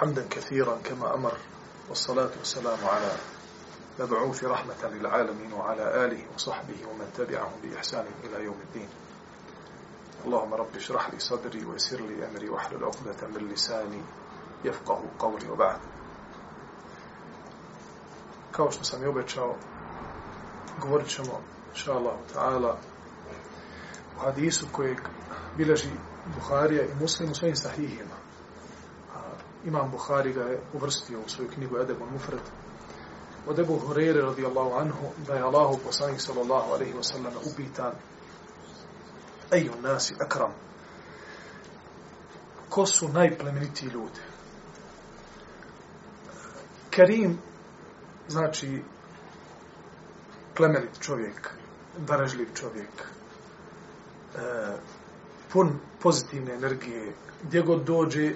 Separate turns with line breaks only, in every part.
حمدا كثيرا كما أمر والصلاة والسلام على مبعوث رحمة للعالمين وعلى آله وصحبه ومن تبعهم بإحسان إلى يوم الدين اللهم رب اشرح لي صدري ويسر لي أمري واحلل عقدة من لساني يفقه قولي وبعد kao što sam i obećao, govorit ćemo, inša Allah, ta'ala, u hadisu kojeg bileži Buharija i Muslim u svojim sahihima. Imam Buhari ga je uvrstio u svoju knjigu Edebun Mufred, od Ebu Hureyre radijallahu anhu da je Allahu poslanik sallallahu alaihi wa sallam upitan eju nasi akram? Ko su najplemenitiji ljudi? Karim znači plemenit čovjek darežljiv čovjek e, pun pozitivne energije gdje god dođe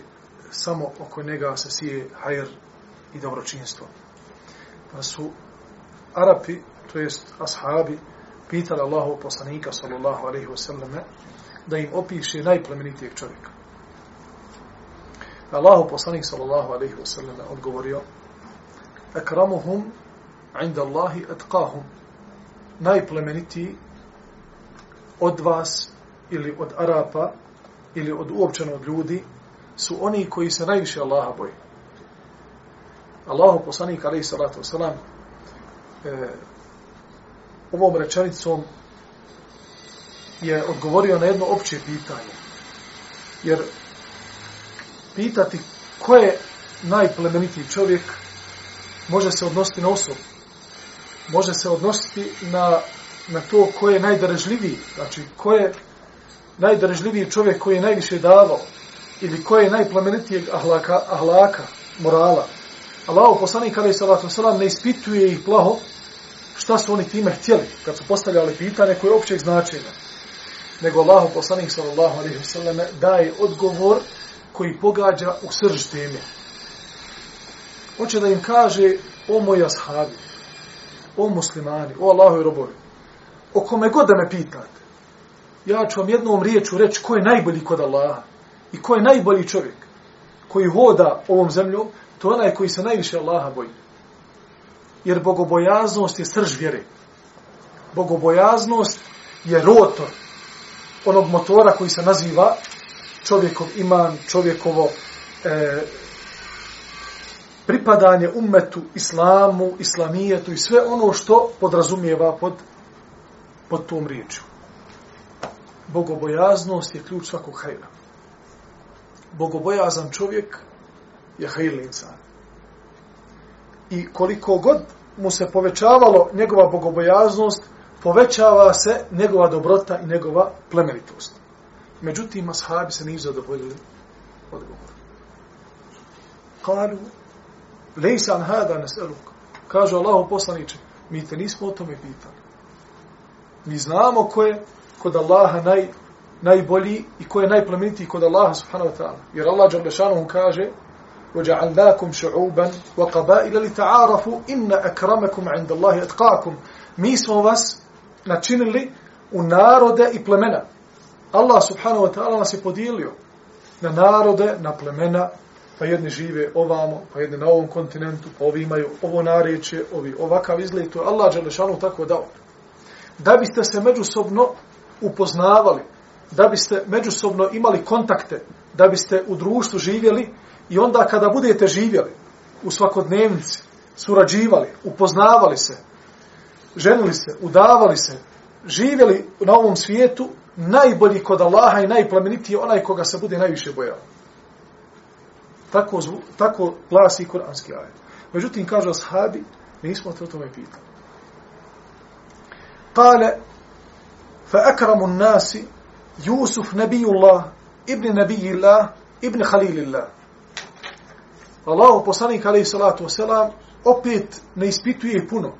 samo oko njega se sije hajr i dobročinstvo pa su Arapi, to jest ashabi, pitali Allahu poslanika, sallallahu alaihi wasallam da im opiše najplemenitijeg čovjeka. Allahu poslanik, sallallahu alaihi wasallam odgovorio, akramuhum inda Allahi atqahum. Najplemenitiji od vas ili od Arapa ili od uopćeno od ljudi su oni koji se najviše Allaha boje. Allahu poslanik alejhi salatu wasalam, e, ovom rečenicom je odgovorio na jedno opće pitanje. Jer pitati ko je najplemenitiji čovjek može se odnositi na osobu. Može se odnositi na, na to ko je najdarežljiviji. Znači, ko je najdarežljiviji čovjek koji je najviše davao. Ili ko je najplemenitijeg ahlaka, ahlaka morala. Allahu poslanik alaih salatu vesselam ne ispituje ih plaho šta su oni time htjeli kad su postavljali pitanje koje je općeg značenja. Nego Allahu poslanik sallallahu alejhi ve sellem daje odgovor koji pogađa u srž teme. Hoće da im kaže o moji ashabi, o muslimani, o Allahu i robovi, o kome god da me pitate, ja ću vam jednom riječu reći ko je najbolji kod Allaha i ko je najbolji čovjek koji hoda ovom zemljom, to je onaj koji se najviše Allaha boji. Jer bogobojaznost je srž vjere. Bogobojaznost je rotor onog motora koji se naziva čovjekov iman, čovjekovo e, pripadanje umetu, islamu, islamijetu i sve ono što podrazumijeva pod, pod tom riječu. Bogobojaznost je ključ svakog hajra. Bogobojazan čovjek je hajl insan. I koliko god mu se povećavalo njegova bogobojaznost, povećava se njegova dobrota i njegova plemenitost. Međutim, ashabi se nisu zadovoljili odgovor. Kalu, lejsan hada neseluk. Kažu Allahu poslaniče, mi te nismo o tome pitali. Mi znamo ko je kod Allaha naj, najbolji i ko je najplemenitiji kod Allaha subhanahu wa ta'ala. Jer Allah Đalešanu kaže, وجعلناكم شعوبا وقبائل لتعارفوا إن أكرمكم عند الله أتقاكم mi smo vas načinili u narode i plemena. Allah subhanahu wa ta'ala nas je podijelio na narode, na plemena, pa jedni žive ovamo, pa jedni na ovom kontinentu, pa ovi imaju ovo narečje, ovi ovakav izgled, to je Allah Đelešanu tako dao. Da biste se međusobno upoznavali, da biste međusobno imali kontakte, da biste u društvu živjeli, I onda kada budete živjeli u svakodnevnici, surađivali, upoznavali se, ženili se, udavali se, živjeli na ovom svijetu, najbolji kod Allaha i najplemenitiji onaj koga se bude najviše bojao. Tako, zvu, tako glasi kuranski ajet. Međutim, kažu ashabi, nismo te o tome pitali. Kale, fa akramu nasi, Jusuf nebijullah, ibn nebijillah, ibn halilillah. Allahu poslanik alejhi salatu vesselam opet ne ispituje puno.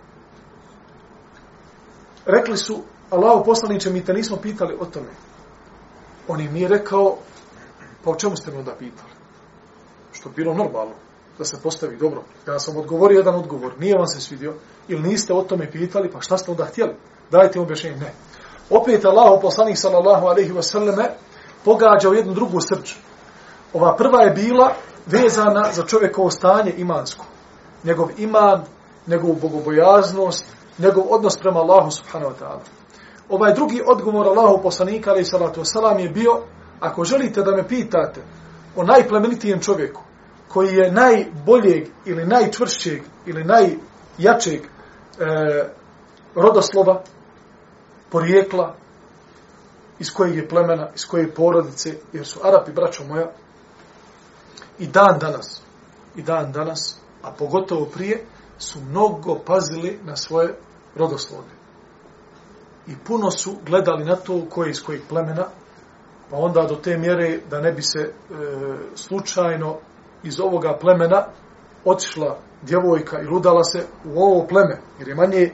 Rekli su Allahu poslanice mi te nismo pitali o tome. On im nije rekao pa o čemu ste me onda pitali? Što bilo normalno da se postavi dobro. Ja sam odgovorio jedan odgovor, nije vam se svidio, ili niste o tome pitali, pa šta ste onda htjeli? Dajte objašnjenje, ne. Opet Allah, poslanik sallallahu alaihi wa sallame, pogađa jednu drugu srđu. Ova prva je bila vezana za čovjekovo stanje imansko. Njegov iman, njegovu bogobojaznost, njegov odnos prema Allahu subhanahu wa ta'ala. Ovaj drugi odgovor Allahu poslanika alaihi salatu wasalam je bio, ako želite da me pitate o najplemenitijem čovjeku, koji je najboljeg ili najčvršćeg ili najjačeg e, rodoslova, porijekla, iz kojeg je plemena, iz koje je porodice, jer su Arapi, braćo moja, i dan danas, i dan danas, a pogotovo prije, su mnogo pazili na svoje rodoslovne. I puno su gledali na to koje iz kojeg plemena, pa onda do te mjere da ne bi se e, slučajno iz ovoga plemena otišla djevojka i rudala se u ovo pleme, jer je manje,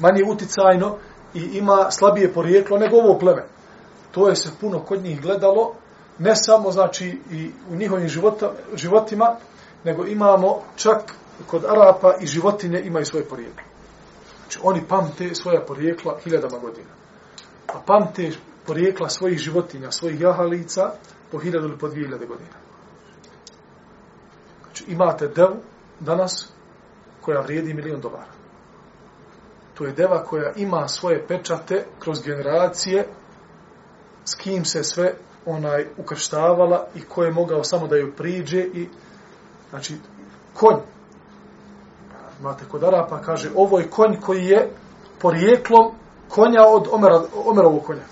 manje uticajno i ima slabije porijeklo nego ovo pleme. To je se puno kod njih gledalo, ne samo znači i u njihovim života, životima, nego imamo čak kod Arapa i životinje imaju svoje porijeklo. Znači oni pamte svoja porijekla hiljadama godina. A pamte porijekla svojih životinja, svojih jahalica po hiljadu ili po dvije hiljade godina. Znači imate devu danas koja vrijedi milion dolara. To je deva koja ima svoje pečate kroz generacije s kim se sve onaj ukrštavala i ko je mogao samo da ju priđe i znači konj. Imate kod Arapa kaže ovo je konj koji je porijeklom konja od Omera, Omerovog konja.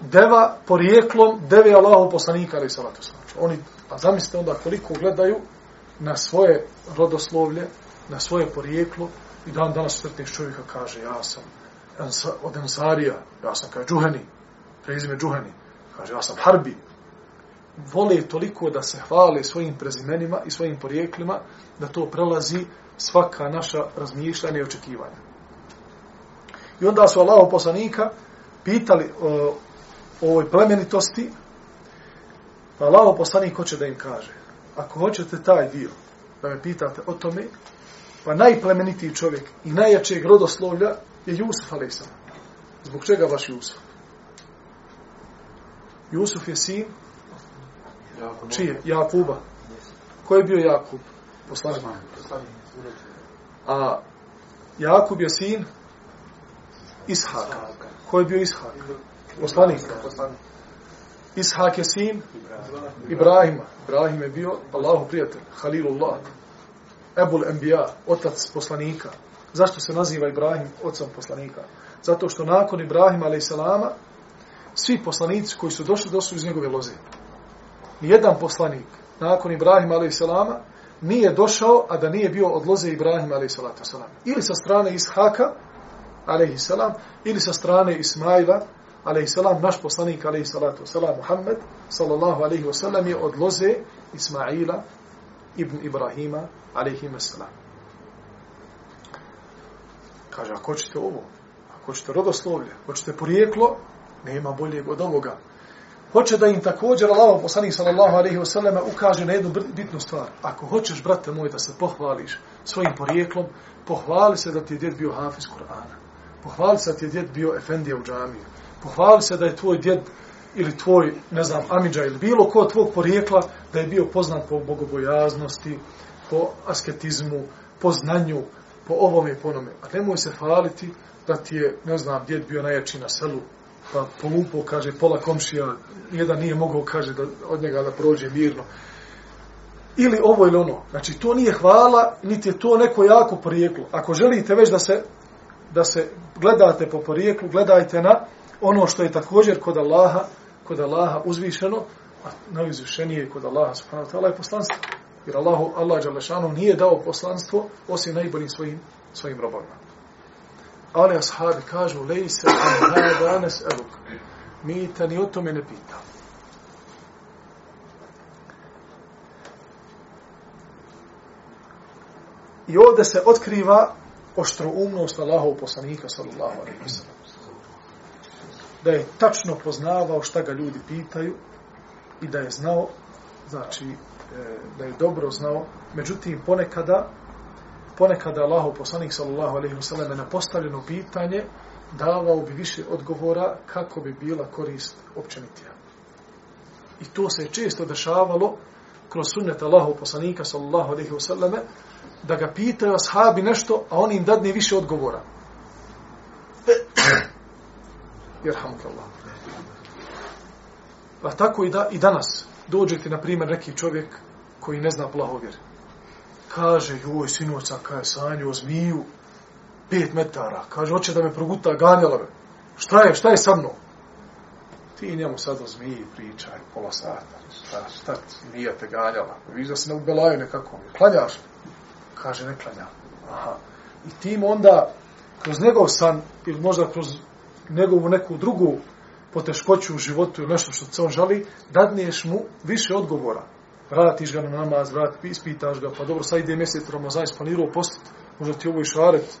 Deva porijeklom deve Allahu poslanika ali salatu znači, oni pa zamislite onda koliko gledaju na svoje rodoslovlje na svoje porijeklo i dan danas sretniš čovjeka kaže ja sam od Ensarija, ja sam kaže, Džuheni, prezime Džuheni, kaže ja sam Harbi. Vole toliko da se hvale svojim prezimenima i svojim porijeklima, da to prelazi svaka naša razmišljanja i očekivanja. I onda su Allaho poslanika pitali o, o ovoj plemenitosti, pa Allaho poslanik hoće da im kaže, ako hoćete taj dio, da me pitate o tome, pa najplemenitiji čovjek i najjačeg rodoslovlja je Jusuf a.s. Zbog čega baš Jusuf? Jusuf je sin čije? Jakuba. Ko je bio Jakub? Poslanik. A Jakub je sin Ishaka. Ko je bio Ishak? Poslanik. Ishak je sin Ibrahima. Ibrahim je bio Allahu prijatelj, Halilullah. Ebul Enbiya, otac poslanika. Zašto se naziva Ibrahim ocom poslanika? Zato što nakon Ibrahima a.s. svi poslanici koji su došli, došli iz njegove loze. Nijedan poslanik nakon Ibrahima a.s. nije došao, a da nije bio od loze Ibrahima a.s. Ili sa strane Ishaka a.s. ili sa strane Ismaila a.s. naš poslanik a.s. Muhammed sallallahu a.s. je od loze Ismaila ibn Ibrahima a.s. Kaže, ako hoćete ovo, ako hoćete rodoslovlje, ako hoćete porijeklo, nema boljeg od ovoga. Hoće da im također Allah, poslanik sallallahu alejhi ve selleme ukaže na jednu bitnu stvar. Ako hoćeš, brate moj, da se pohvališ svojim porijeklom, pohvali se da ti je djed bio hafiz Kur'ana. Pohvali se da ti je djed bio efendija u džamiji. Pohvali se da je tvoj djed ili tvoj, ne znam, amidža ili bilo ko tvog porijekla, da je bio poznat po bogobojaznosti, po asketizmu, po znanju, po ovome i po onome. A nemoj se hvaliti da ti je, ne znam, djed bio najjači na selu, pa polupo, kaže, pola komšija, jedan nije mogao, kaže, da, od njega da prođe mirno. Ili ovo ili ono. Znači, to nije hvala, niti je to neko jako porijeklo. Ako želite već da se, da se gledate po porijeklu, gledajte na ono što je također kod Allaha, kod Allaha uzvišeno, a najuzvišenije kod Allaha subhanahu wa ta'ala je poslanstvo. Jer Allahu, Allah Đalešanu nije dao poslanstvo osim najboljim svojim, svojim robovima. Ali ashabi kažu, lej se danes eluk. Mi te ni o tome ne pitam. I ovdje se otkriva oštroumnost Allahov poslanika, sallallahu alaihi wa sallam. Da je tačno poznavao šta ga ljudi pitaju, i da je znao, znači, e, da je dobro znao. Međutim, ponekada, ponekada Allahov poslanik, sallallahu alejhi ve sellem na postavljeno pitanje, davao bi više odgovora kako bi bila korist općenitija. I to se je često dešavalo kroz sunnet Allahu poslanika sallallahu alejhi ve selleme da ga pitaju ashabi nešto, a on im dadne više odgovora. Jerhamukallah. Pa tako i, da, i danas dođete, na primjer, neki čovjek koji ne zna plahovjer. Kaže, joj, sinoca, kaj je sanju o zmiju, pet metara. Kaže, hoće da me proguta ganjala me. Šta je, šta je sa mnom? Ti njemu sad o zmiji pričaj, pola sata. Šta, šta zmija te ganjala? Viš da se ne ubelaju nekako. Klanjaš? Kaže, ne klanjam. Aha. I tim onda, kroz njegov san, ili možda kroz njegovu neku drugu poteškoću u životu ili nešto što se on žali, dadneš mu više odgovora. Vratiš ga na namaz, vrat, ispitaš ga, pa dobro, sad ide mjesec Ramazan, isplanirao post, možda ti ovo i šaret,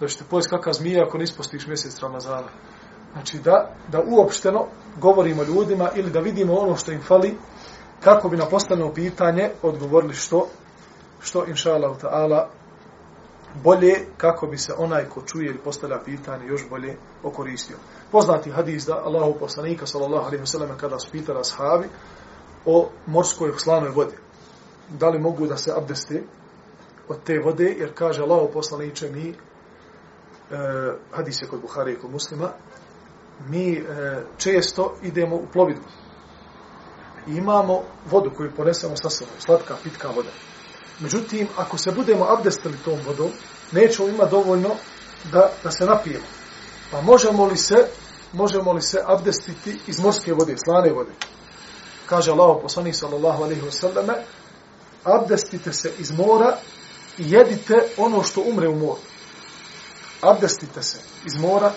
da ćete pojest kakva zmija ako ne ispostiš mjesec Ramazana. Znači da, da uopšteno govorimo ljudima ili da vidimo ono što im fali, kako bi na postavljeno pitanje odgovorili što, što inša Allah ta'ala bolje kako bi se onaj ko čuje ili postavlja pitanje još bolje okoristio. Poznati hadis da Allahu poslanika sallallahu alaihi sellem kada su pitali ashabi o morskoj slanoj vodi. Da li mogu da se abdeste od te vode, jer kaže Allahu poslaniče mi, e, hadis je kod Buhari i kod muslima, mi e, često idemo u plovidbu. I imamo vodu koju ponesemo sa sobom, slatka, pitka voda. Međutim, ako se budemo abdestili tom vodom, nećemo ima dovoljno da, da se napijemo. Pa možemo li se, možemo li se abdestiti iz morske vode, slane vode? Kaže Allah, poslanih sallallahu alaihi wa abdestite se iz mora i jedite ono što umre u moru. Abdestite se iz mora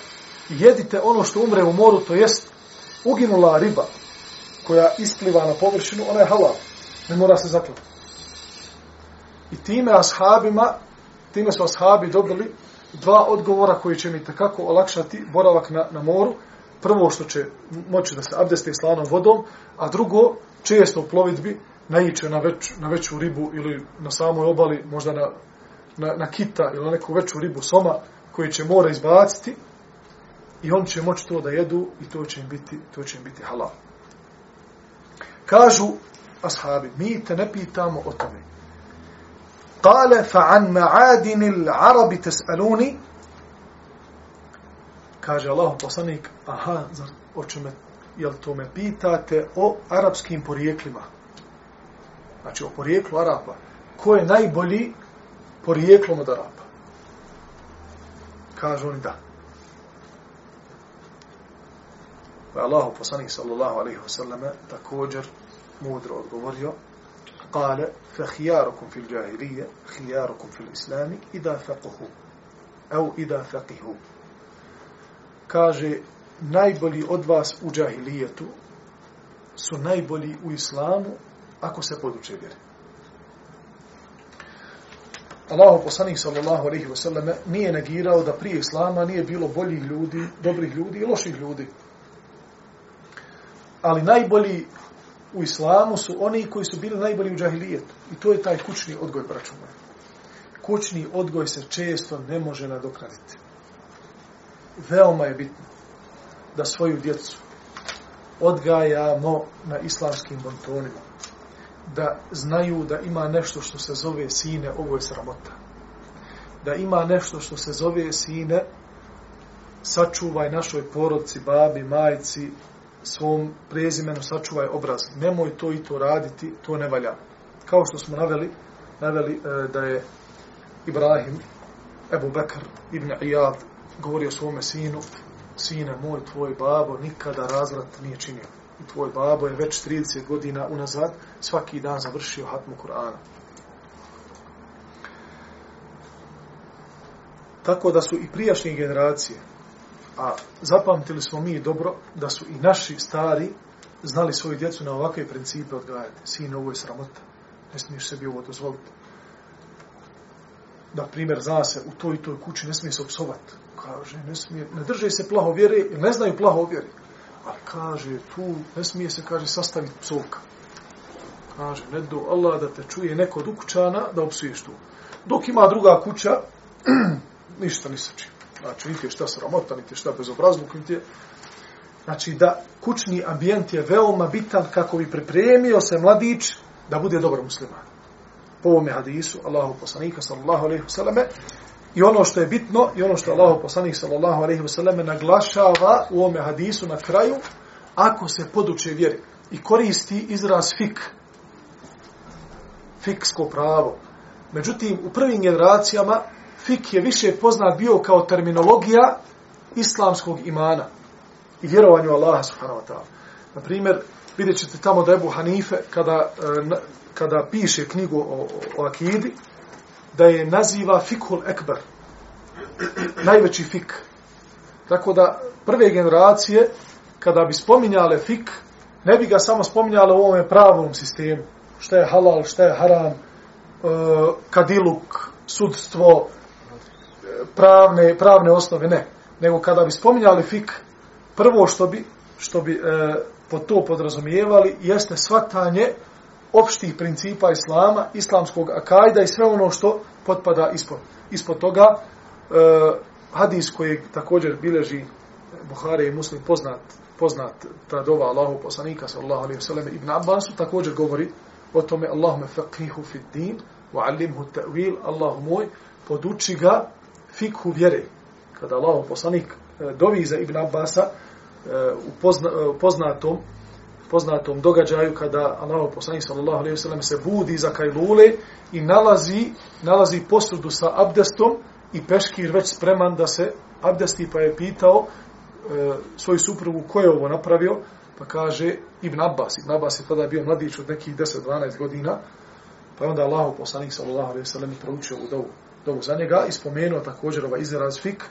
i jedite ono što umre u moru, to jest uginula riba koja ispliva na površinu, ona je halal. Ne mora se zaklati. I time ashabima, time su ashabi dobili dva odgovora koji će mi takako olakšati boravak na, na moru. Prvo što će moći da se abdeste slanom vodom, a drugo, često u plovidbi, naiče na, već, na veću ribu ili na samoj obali, možda na, na, na kita ili na neku veću ribu soma, koji će mora izbaciti, i on će moći to da jedu i to će im biti, to će im biti halal. Kažu ashabi, mi te ne pitamo o tome. قال فعن معادن العرب تسألوني tes'aluni kaže Allah poslanik, aha, zar, o čeme, jel to me pitate o arapskim porijeklima? Znači, o porijeklu Arapa. Ko je najbolji porijeklom od Arapa? Kažu oni da. Pa je Allah poslanik sallallahu alaihi wa sallam također mudro odgovorio قال فخياركم في الجاهلية خياركم في الإسلام إذا فقهوا أو إذا فقهوا faqihu kaže najbolji od vas u džahilijetu su najbolji u islamu ako se poduče vjere. Allahu poslanik sallallahu alejhi ve selleme nije negirao da prije islama nije bilo boljih ljudi, dobrih ljudi i loših ljudi ali najbolji u islamu su oni koji su bili najbolji u džahilijetu. I to je taj kućni odgoj, braću moje. Kućni odgoj se često ne može nadoknaditi. Veoma je bitno da svoju djecu odgajamo na islamskim bontonima. Da znaju da ima nešto što se zove sine, ovo je sramota. Da ima nešto što se zove sine, sačuvaj našoj porodci, babi, majci, svom prezimenu sačuvaj obraz. Nemoj to i to raditi, to ne valja. Kao što smo naveli, naveli e, da je Ibrahim, Ebu Bekr, Ibn Iyad, govorio svome sinu, sine moj, tvoj babo nikada razvrat nije činio. I tvoj babo je već 30 godina unazad svaki dan završio hatmu Kur'ana. Tako da su i prijašnje generacije, A zapamtili smo mi dobro da su i naši stari znali svoju djecu na ovakve principe odgajati. Sine, ovo je sramota. Ne smiješ sebi ovo dozvoliti. na primjer, zna se, u toj i toj kući ne smije se opsovati. Kaže, ne smije, ne drže se plaho vjere, jer ne znaju plaho vjere. A kaže, tu ne smije se, kaže, sastaviti psovka. Kaže, ne do Allah da te čuje neko od ukućana da opsuješ tu. Dok ima druga kuća, ništa ni sači. Znači, niti je šta sramota, niti je šta bezobrazluk, niti je... Znači, da kućni ambijent je veoma bitan kako bi pripremio se mladić da bude dobar musliman. Po ovome hadisu, Allahu poslanika, sallallahu alaihi vseleme, i ono što je bitno, i ono što Allahu poslanik, sallallahu alaihi selleme naglašava u ovome hadisu na kraju, ako se poduče vjeri i koristi izraz fik, fiksko pravo. Međutim, u prvim generacijama fik je više poznat bio kao terminologija islamskog imana i vjerovanju Allaha subhanahu wa ta'ala. Na primjer, vidjet ćete tamo da Ebu Hanife, kada, e, kada piše knjigu o, o akidi, da je naziva fikhul ekber. Najveći fik. Tako da prve generacije, kada bi spominjale fik, ne bi ga samo spominjale u ovom pravom sistemu. Šta je halal, šta je haram, e, kadiluk, sudstvo, pravne, pravne osnove, ne. Nego kada bi spominjali fik, prvo što bi, što bi e, po to podrazumijevali, jeste svatanje opštih principa islama, islamskog akajda i sve ono što potpada ispod, ispod toga. E, hadis koji također bileži Buhari i Muslim poznat, poznat ta dova Allahu poslanika sallallahu alaihi wasallam ibn Abbasu također govori o tome Allahume faqihu fid din wa alimhu ta'wil Allahu moj poduči ga fikhu vjere. Kada Allah poslanik e, dovi za Ibn Abbasa e, u pozna, e, poznatom, poznatom događaju kada Allah poslanik sallallahu alejhi ve sellem se budi za kajlule i nalazi nalazi posudu sa abdestom i peškir već spreman da se abdesti pa je pitao e, svoju suprugu ko je ovo napravio? Pa kaže Ibn Abbas. Ibn Abbas je tada bio mladić od nekih 10-12 godina pa onda Allah poslanik sallallahu alejhi ve sellem proučio u dovu dovu za njega i spomenuo također ovaj izraz fik,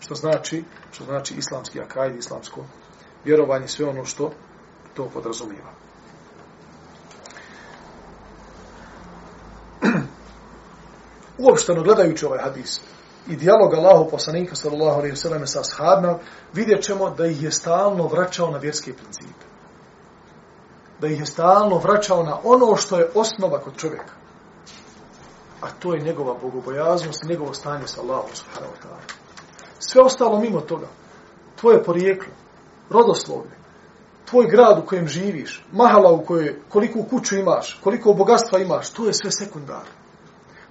što znači, što znači islamski akajd, islamsko vjerovanje, sve ono što to podrazumijeva. Uopšteno gledajući ovaj hadis i dijalog Allahu poslanika sallallahu alejhi ve sellem sa ashabima, vidjet ćemo da ih je stalno vraćao na vjerske principe. Da ih je stalno vraćao na ono što je osnova kod čovjeka a to je njegova bogobojaznost njegovo stanje sa Allahom subhanahu wa ta'ala. Sve ostalo mimo toga, tvoje porijeklo, rodoslovlje, tvoj grad u kojem živiš, mahala u kojoj, koliko kuću imaš, koliko bogatstva imaš, to je sve sekundar.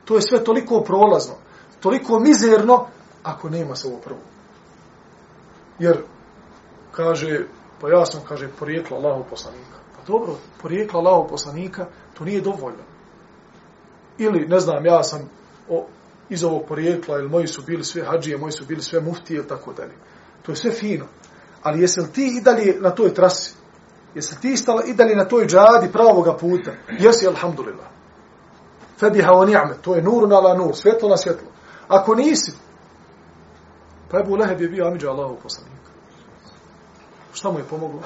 To je sve toliko prolazno, toliko mizerno, ako nema se ovo prvo. Jer, kaže, pa ja sam, kaže, porijeklo Allahov poslanika. Pa dobro, porijeklo Allahov poslanika, to nije dovoljno ili ne znam ja sam o, iz ovog porijekla ili moji su bili sve hađije, moji su bili sve muftije ili tako dalje. To je sve fino. Ali jesi li ti i dalje na toj trasi? Jesi li ti stala i dalje na toj džadi pravoga puta? Jesi, alhamdulillah. Fediha o ni'me, to je nur na la nur, svjetlo na svjetlo. Ako nisi, pa Ebu Leheb je bio amidža Allahu poslanika. Šta mu je pomoglo?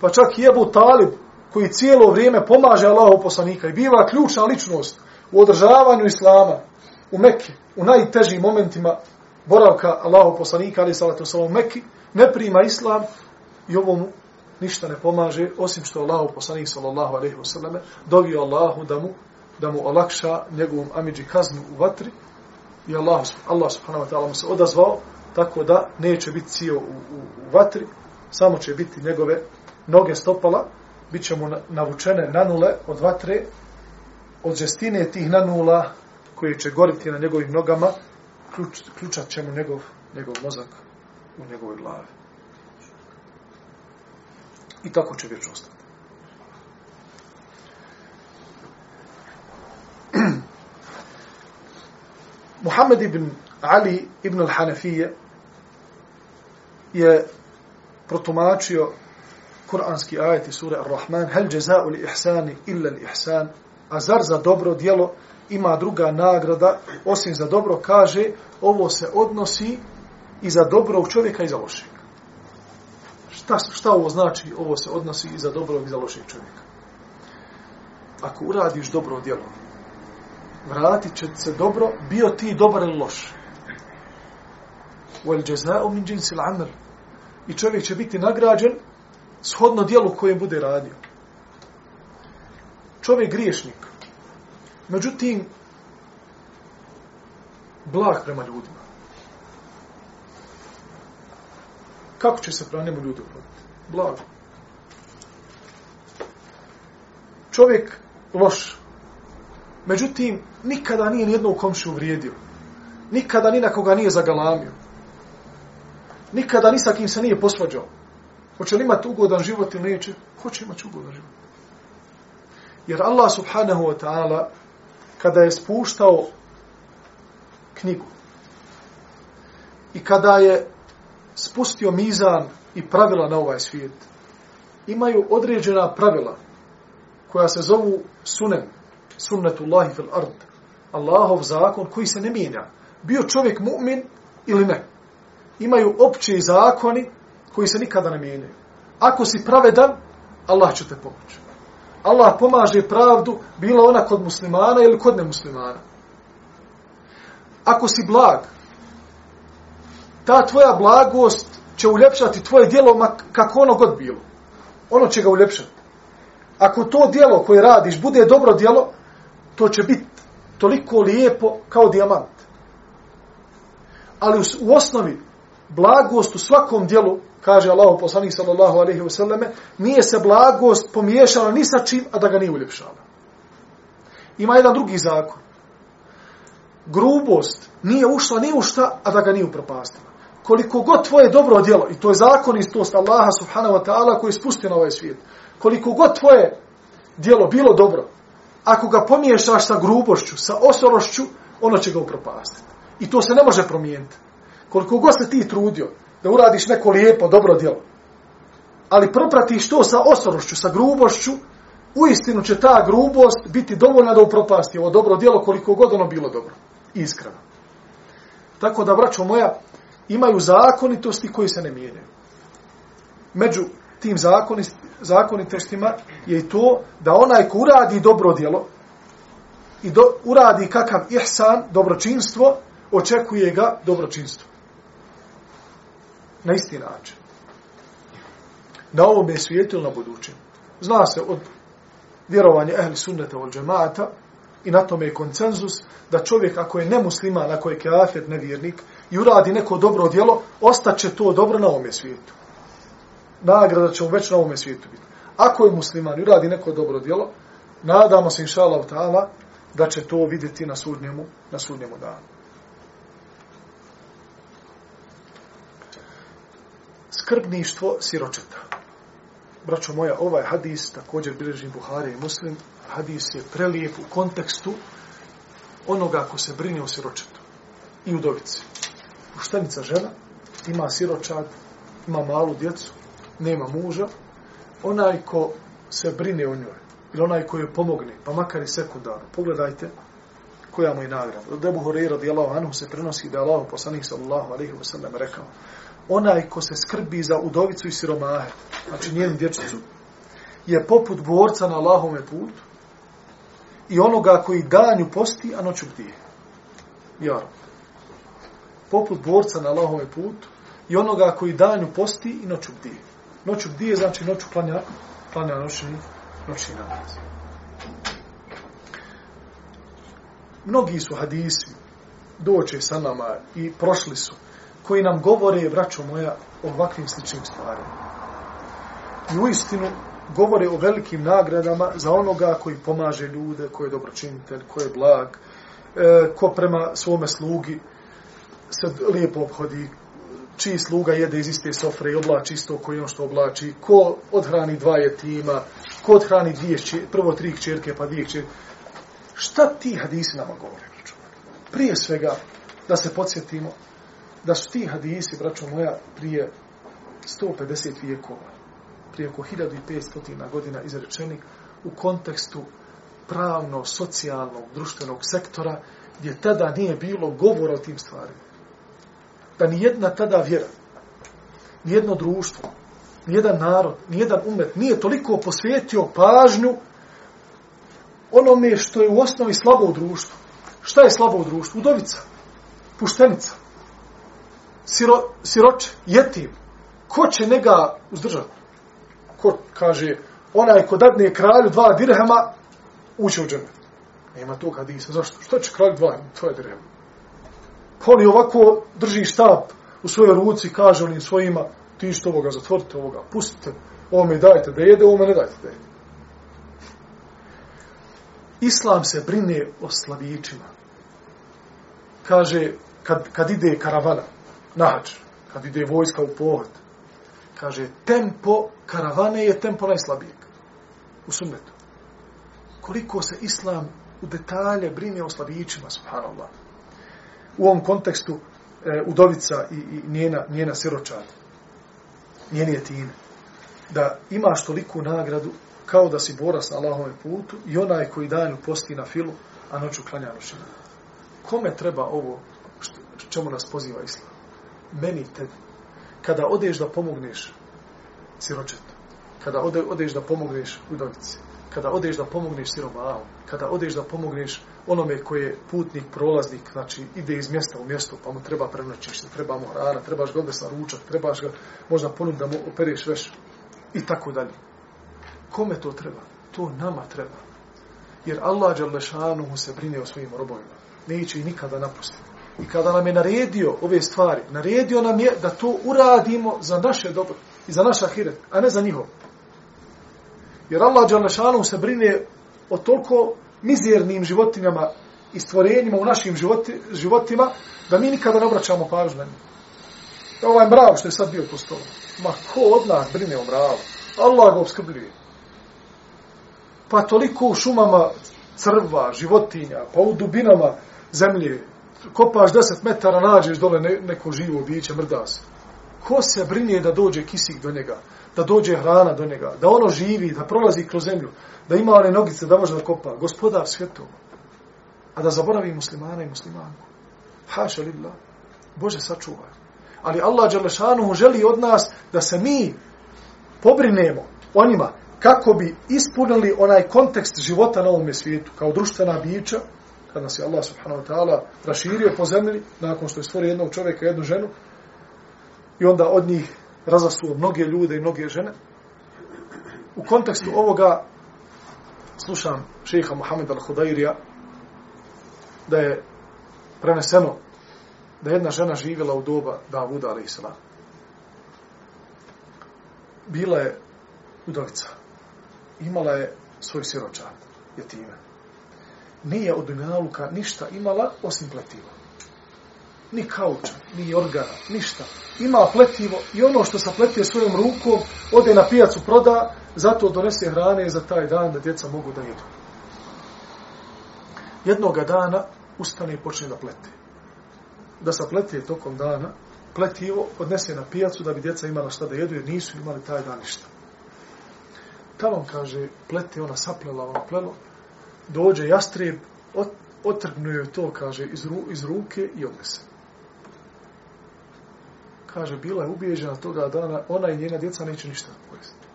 Pa čak i Ebu Talib, koji cijelo vrijeme pomaže Allahu poslanika i biva ključna ličnost u održavanju islama u Mekke, u najtežim momentima boravka Allahu poslanika, ali salatu salam u Mekke, ne prima islam i ovo mu ništa ne pomaže, osim što Allahu poslanik, sallallahu alaihi ve sallam, dovio Allahu da mu, da mu olakša njegovom amidži kaznu u vatri i Allah, Allah subhanahu wa ta'ala mu se odazvao tako da neće biti cijel u, u, u vatri, samo će biti njegove noge stopala, bit će mu navučene nanule od vatre, od žestine tih nanula koje će goriti na njegovim nogama, ključ, ključat će mu njegov, njegov mozak u njegovoj glavi. I tako će vječno ostati. Muhammed ibn Ali ibn al-Hanafije je protumačio kuranski ajeti sure Ar-Rahman, hel jaza'u li ihsani illa li ihsan, a zar za dobro djelo ima druga nagrada, osim za dobro, kaže, ovo se odnosi i za dobrog čovjeka i za lošeg. Šta, šta ovo znači, ovo se odnosi i za dobrog i za lošeg čovjeka? Ako uradiš dobro djelo, vratit će se dobro, bio ti dobar ili loš. Wal jaza'u min jinsil amal. I čovjek će biti nagrađen shodno dijelu koje bude radio. Čovjek griješnik. Međutim, blag prema ljudima. Kako će se prema njemu ljudi upraviti? Blago. Čovjek loš. Međutim, nikada nije nijednog komšu uvrijedio. Nikada ni na koga nije zagalamio. Nikada ni sa kim se nije posvađao. Hoće li imati ugodan život ili neće? Hoće imati ugodan život. Jer Allah subhanahu wa ta'ala kada je spuštao knjigu i kada je spustio mizan i pravila na ovaj svijet, imaju određena pravila koja se zovu sunen, sunnetullahi fil ard, Allahov zakon koji se ne mijenja. Bio čovjek mu'min ili ne. Imaju opće zakoni koji se nikada ne mijenjaju. Ako si pravedan, Allah će te pomoći. Allah pomaže pravdu, bila ona kod muslimana ili kod nemuslimana. Ako si blag, ta tvoja blagost će uljepšati tvoje dijelo kako ono god bilo. Ono će ga uljepšati. Ako to dijelo koje radiš bude dobro dijelo, to će biti toliko lijepo kao dijamant. Ali u osnovi, blagost u svakom dijelu, kaže Allah poslanik sallallahu alaihi wa sallame, nije se blagost pomiješala ni sa čim, a da ga nije uljepšala. Ima jedan drugi zakon. Grubost nije ušla ni u šta, a da ga nije upropastila. Koliko god tvoje dobro djelo, i to je zakonistost Allaha subhanahu wa ta'ala koji je spustio na ovaj svijet, koliko god tvoje djelo bilo dobro, ako ga pomiješaš sa grubošću, sa osorošću, ono će ga upropastiti. I to se ne može promijeniti. Koliko god se ti trudio da uradiš neko lijepo, dobro djelo, ali propratiš to sa osorošću, sa grubošću, u istinu će ta grubost biti dovoljna da upropasti ovo dobro djelo koliko god ono bilo dobro. Iskreno. Tako da, braćo moja, imaju zakonitosti koji se ne mijenjaju. Među tim zakonitostima je i to da onaj ko uradi dobro djelo i do, uradi kakav ihsan, dobročinstvo, očekuje ga dobročinstvo. Na isti način. Na ovom je svijetu ili na budućem. Zna se od vjerovanja ehli sunneta od džemata i na tome je koncenzus da čovjek ako je nemusliman, ako je kafir, nevjernik i uradi neko dobro djelo, ostaće to dobro na ovom svijetu nagrada će mu već na ovome svijetu biti. Ako je musliman i uradi neko dobro djelo, nadamo se, inša Allah, ta'ala, da će to vidjeti na sudnjemu, na sudnjemu danu. Skrbništvo siročeta. Braćo moja, ovaj hadis, također bilježi Buhari i Muslim, hadis je prelijep u kontekstu onoga ko se brine o siročetu i udovici. Uštenica žena ima siročad, ima malu djecu, nema muža, onaj ko se brine o njoj, ili onaj ko joj pomogne, pa makar i sekundarno, pogledajte koja mu je nagrada. Od Ebu Horeira radijallahu anhu se prenosi da je Allah poslanik sallallahu alaihi wa sallam rekao, onaj ko se skrbi za udovicu i siromahe, znači njenu dječicu, je poput borca na Allahome putu i onoga koji danju posti, a noću bdije. Jaro. Poput borca na Allahome putu i onoga koji danju posti i noću bdije. Noću bdije, znači noću klanja, klanja noćni, noćni namaz. Mnogi su hadisi, doće sa nama i prošli su, koji nam govore, braćo moja, o ovakvim sličnim stvarima. I u istinu govore o velikim nagradama za onoga koji pomaže ljude, koji je dobročinitelj, koji je blag, e, ko prema svome slugi se lijepo obhodi, čiji sluga jede iz iste sofre i oblači isto koji on što oblači, ko odhrani dva jetima, ko odhrani dvije prvo tri čerke pa dvije čerke. Šta ti hadisi nama govore. Prije svega, da se podsjetimo, da su ti hadisi, braćo moja, prije 150 vijekova, prije oko 1500 godina izrečeni u kontekstu pravno, socijalnog, društvenog sektora, gdje tada nije bilo govora o tim stvarima da ni jedna tada vjera, ni jedno društvo, ni jedan narod, ni jedan umet nije toliko posvetio pažnju onome što je u osnovi slabo u društvu. Šta je slabo u društvu? Udovica, puštenica, siro, siroč jetim. Ko će njega uzdržati? Ko kaže, onaj ko dadne kralju dva dirhema, uće u džene. Nema tog hadisa. Zašto? Što će kralj dva tvoje dirhema? Pa ovako drži štap u svojoj ruci, kaže onim svojima, ti što ovoga, zatvorite ovoga, pustite, ovo mi dajte da jede, ovo me ne dajte da jede. Islam se brine o slavićima. Kaže, kad, kad ide karavana, nahač, kad ide vojska u pohod, kaže, tempo karavane je tempo najslabijeg. U sunnetu. Koliko se Islam u detalje brine o slavićima, subhanallah. U ovom kontekstu, e, udovica i, i njena, njena siročad, njeni je da imaš toliku nagradu kao da si borac na Allahove putu i onaj koji danju posti na filu, a noću klanja noćina. Kome treba ovo što, čemu nas poziva Islam? Meni tebi. Kada odeš da pomogneš siročetu, kada ode, odeš da pomogneš udovici, kada odeš da pomogneš siromahu, kada odeš da pomogneš onome koji je putnik, prolaznik, znači ide iz mjesta u mjesto, pa mu treba prenoćište, treba mu hrana, trebaš ga sa ručak, trebaš ga možda ponuditi da mu opereš veš i tako dalje. Kome to treba? To nama treba. Jer Allah Đalešanu se brine o svojim robovima. Neće i nikada napustiti. I kada nam je naredio ove stvari, naredio nam je da to uradimo za naše dobro i za naš ahiret, a ne za njihov. Jer Allah Đalešanu se brine o toliko mizernim životinjama i stvorenjima u našim životi, životima, da mi nikada ne obraćamo pažnju na njih. Ovaj mrav što je sad bio po stolu. Ma ko od nas brine o mravu? Allah ga obskrbljuje pa toliko u šumama crva, životinja, pa u dubinama zemlje, kopaš 10 metara, nađeš dole ne, neko živo biće, mrda se. Ko se brinje da dođe kisik do njega, da dođe hrana do njega, da ono živi, da prolazi kroz zemlju, da ima one nogice, da može da kopa, gospodar svjetova. A da zaboravi muslimana i muslimanku. Haša libla. Bože sačuvaj. Ali Allah Đalešanu želi od nas da se mi pobrinemo o njima, kako bi ispunili onaj kontekst života na ovom svijetu, kao društvena bića, kad nas je Allah subhanahu wa ta'ala raširio po zemlji, nakon što je stvorio jednog čovjeka, jednu ženu, i onda od njih razasuo mnoge ljude i mnoge žene. U kontekstu ovoga slušam šeha Muhammed al-Hudairija da je preneseno da jedna žena živjela u doba Davuda a.s. Bila je udovica imala je svoj siročan, jetime. Nije od Dunjaluka ništa imala osim pletiva. Ni kauča, ni organa, ništa. Ima pletivo i ono što sa pletije svojom rukom ode na pijacu proda, zato donese hrane za taj dan da djeca mogu da jedu. Jednoga dana ustane i počne da plete. Da sa pletije tokom dana pletivo odnese na pijacu da bi djeca imala šta da jedu jer nisu imali taj dan ništa tamo, kaže, plete, ona saplela, ona plelo, dođe jastreb, ot, otrgnu to, kaže, iz, ru, iz ruke i odnese. Kaže, bila je ubijeđena toga dana, ona i njena djeca neće ništa pojesti.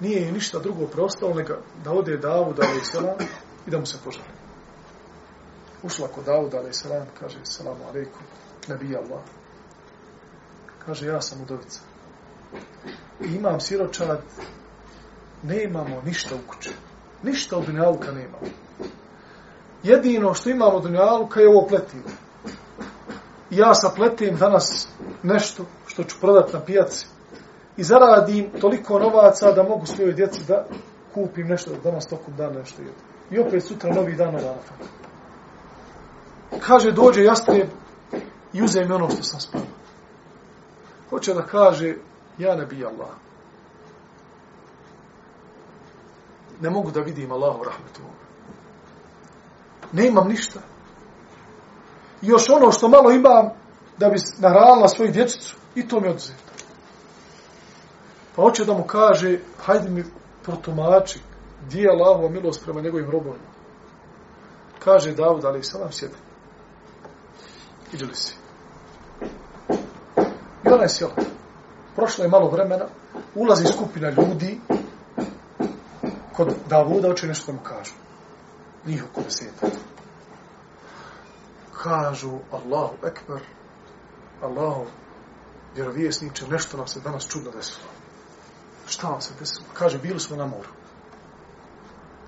Nije je ništa drugo preostalo, nego da ode Davud, ali selam, i da mu se požali. Ušla kod Davud, ali selam, kaže, selamu alaikum, nebi Allah. Kaže, ja sam udovica imam siročad, ne imamo ništa u kući. Ništa od dunjaluka nema. Jedino što imamo od dunjaluka je ovo pletivo. Ja sa pletim danas nešto što ću prodati na pijaci i zaradim toliko novaca da mogu svojoj djeci da kupim nešto da danas tokom dana nešto jedu. I opet sutra novi dan na dana. Kaže, dođe jastreb i uzem ono što sam spavio. Hoće da kaže, Ja ne bi Allah. Ne mogu da vidim Allahu rahmetu. Ne imam ništa. I još ono što malo imam da bi nahranila svoju dječicu i to mi oduzeto. Pa hoće da mu kaže, hajde mi protumači gdje je Allahova milost prema njegovim robovima. Kaže Davud, ali salam sjedi. Iđu li si? I ona je sjela prošlo je malo vremena, ulazi skupina ljudi kod Davuda, oče nešto mu kažu. Njih oko deseta. kažu Allahu ekber, Allahu vjerovjesniče, nešto nam se danas čudno desilo. Šta vam se desilo? Kaže, bili smo na moru.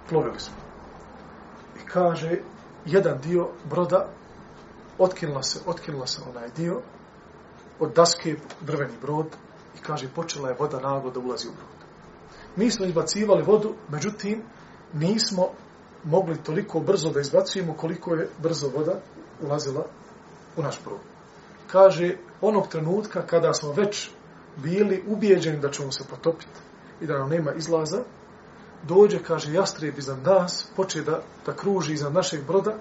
Plovili smo. I kaže, jedan dio broda otkinula se, otkinula se onaj dio od daske drveni brod i kaže, počela je voda naglo da ulazi u brod. Mi smo izbacivali vodu, međutim, nismo mogli toliko brzo da izbacujemo koliko je brzo voda ulazila u naš brod. Kaže, onog trenutka kada smo već bili ubijeđeni da ćemo se potopiti i da nam nema izlaza, dođe, kaže, jastreb iza nas, poče da, da kruži iza našeg broda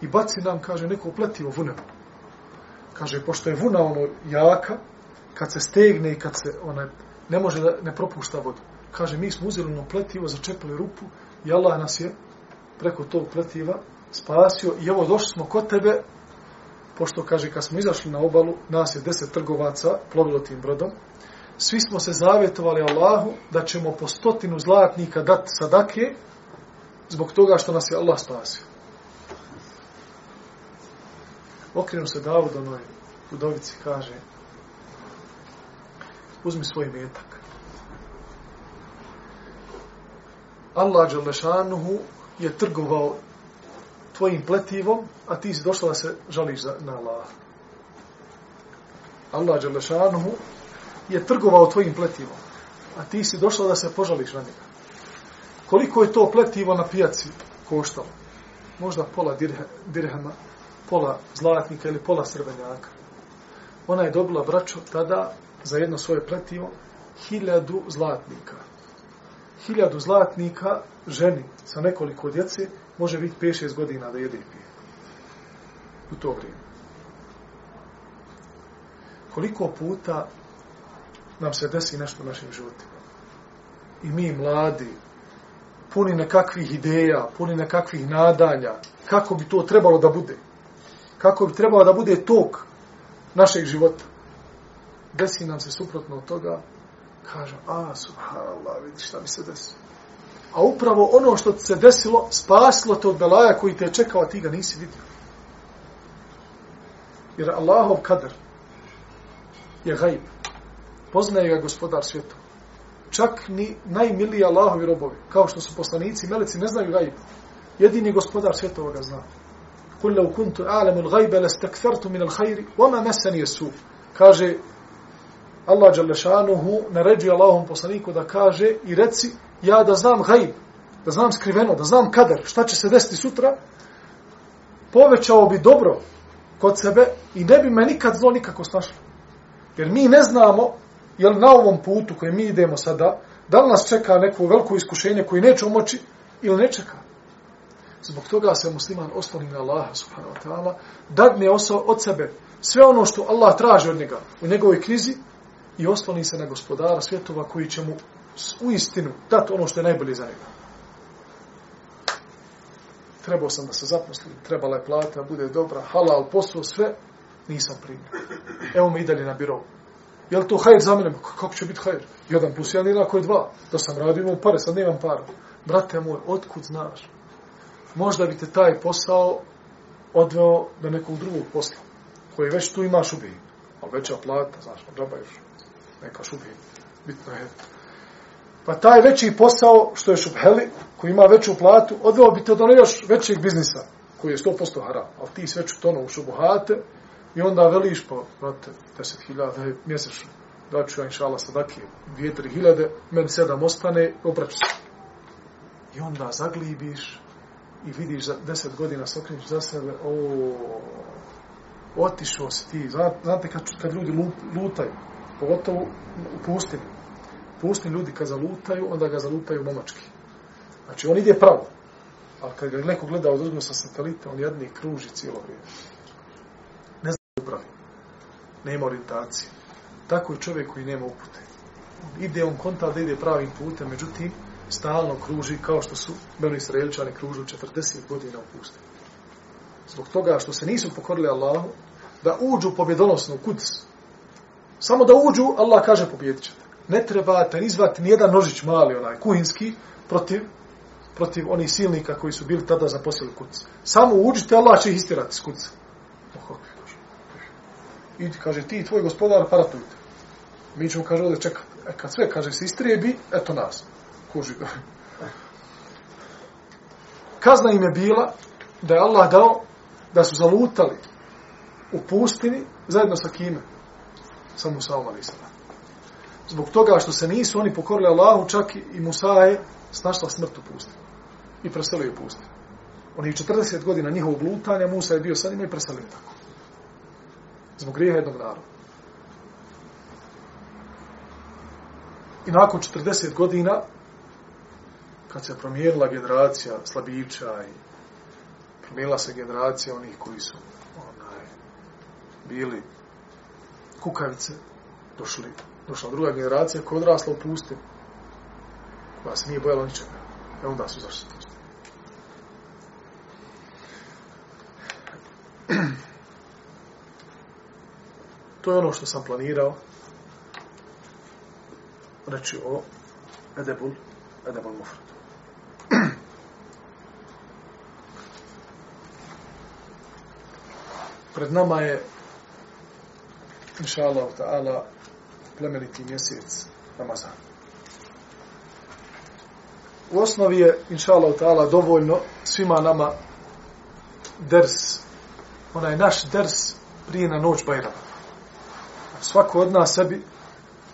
i baci nam, kaže, neko pletivo vunem. Kaže, pošto je vuna ono jaka, kad se stegne i kad se ona, ne može da ne propušta vodu. Kaže, mi smo uzeli ono pletivo, začepili rupu i Allah nas je preko tog pletiva spasio i evo došli smo kod tebe, pošto kaže, kad smo izašli na obalu, nas je deset trgovaca plovilo tim brodom, svi smo se zavjetovali Allahu da ćemo po stotinu zlatnika dati sadake zbog toga što nas je Allah spasio. Okrenu se Davud onoj udovici kaže uzmi svoj metak. Allah Đalešanuhu je trgovao tvojim pletivom, a ti si došla da se žališ za, na Allah. Allah Đalešanuhu je trgovao tvojim pletivom, a ti si došla da se požališ na njega. Koliko je to pletivo na pijaci koštalo? Možda pola dirhama, pola zlatnika ili pola srebrnjaka. Ona je dobila braćo tada za jedno svoje pletivo hiljadu zlatnika. Hiljadu zlatnika ženi sa nekoliko djece može biti 5-6 godina da jede i pije. U to vrijeme. Koliko puta nam se desi nešto u našim životima. I mi mladi, puni nekakvih ideja, puni nekakvih nadanja, kako bi to trebalo da bude. Kako bi trebalo da bude tok našeg života. Desi nam se suprotno od toga, kaže, a, subhanallah, vidi šta mi se desilo. A upravo ono što se desilo, spasilo te od belaja koji te je čekao, a ti ga nisi vidio. Jer Allahov kader je gajb poznaje ga gospodar svijeta. Čak ni najmiliji Allahovi robovi, kao što su poslanici, i meleci, ne znaju gajb. Jedini gospodar svijeta ga zna. Kul lau kuntu a'lamu al-ghaiba lastakfartu min al-khairi wa ma massani su. Kaže Allah dželle naređuje Allahom poslaniku da kaže i reci ja da znam gajb, da znam skriveno, da znam kader, šta će se desiti sutra, povećao bi dobro kod sebe i ne bi me nikad zlo nikako snašlo. Jer mi ne znamo jel na ovom putu koji mi idemo sada, da li nas čeka neko veliko iskušenje koji neće moći ili ne čeka. Zbog toga se musliman osloni na Allaha subhanahu wa ta'ala, dadne od sebe sve ono što Allah traži od njega u njegovoj krizi i osloni se na gospodara svjetova koji će mu u istinu dati ono što je najbolje za njega. Trebao sam da se zaposlim, trebala je plata, bude dobra, halal, posao, sve, nisam primio. Evo me i dalje na birovu. Je li to hajr za mene? Kako će biti hajr? Jedan plus jedan jednako je dva. Da sam radio, imam pare, sad nemam para. Brate moj, otkud znaš? Možda bi te taj posao odveo do nekog drugog posla, koji već tu imaš ubij. Ali veća plata, znaš, džaba još. Neka šubij. Bitno je. Pa taj veći posao, što je šubheli, koji ima veću platu, odveo bi te do ono još većeg biznisa, koji je 100% haram. Ali ti sve ću tono u šubuhate, I onda veliš, pa, znate, 10.000 mjesečno. daću ja, inšala, sadake, dvije, tri hiljade, meni 7 ostane, obraću se. I onda zaglibiš i vidiš za deset godina sokreneš za sebe, o, otišao si ti. Znate, kad, kad ljudi lutaju, pogotovo u pustini, pustini ljudi kad zalutaju, onda ga zalutaju momački. Znači, on ide pravo. Ali kad ga neko gleda od sa satelita, on jedni kruži cijelo vrijeme upravi. Nema orijentacije. Tako je čovjek koji nema upute. Ide on konta da ide pravim putem, međutim, stalno kruži kao što su Beno Israeličani kružu 40 godina u pustinu. Zbog toga što se nisu pokorili Allahu, da uđu pobjedonosno u kuc. Samo da uđu, Allah kaže pobjedit ćete. Ne trebate izvati nijedan nožić mali, onaj kuhinski, protiv, protiv onih silnika koji su bili tada zaposlili kuc. Samo uđite, Allah će ih istirati s kuca. Oh, I kaže, ti i tvoj gospodar paratujte. Mi ćemo, kaže, ovdje čekati. E, kad sve, kaže, se istrebi, eto nas. Kuži. Kazna im je bila da je Allah dao da su zalutali u pustini zajedno sa kime? Sa Musaom a.s. Zbog toga što se nisu oni pokorili Allahu, čak i Musa je snašla smrt u pustinji. I preselio je pustinu. Oni 40 godina njihovog lutanja, Musa je bio sa njima i preselio tako. Zbog grijeha jednog naroda. I nakon 40 godina, kad se promijenila generacija slabića i promijenila se generacija onih koji su onaj, bili kukavice, došli, došla druga generacija koja je odrasla u pusti, koja se nije bojala ničega. E onda su zašli To je ono što sam planirao reći o Edebul, Edebul Mufrad. Pred nama je inša Allah ta'ala plemeniti mjesec Ramazan. U osnovi je inša Allah ta'ala dovoljno svima nama ders, onaj naš ders prije na noć Bajrama svako od nas sebi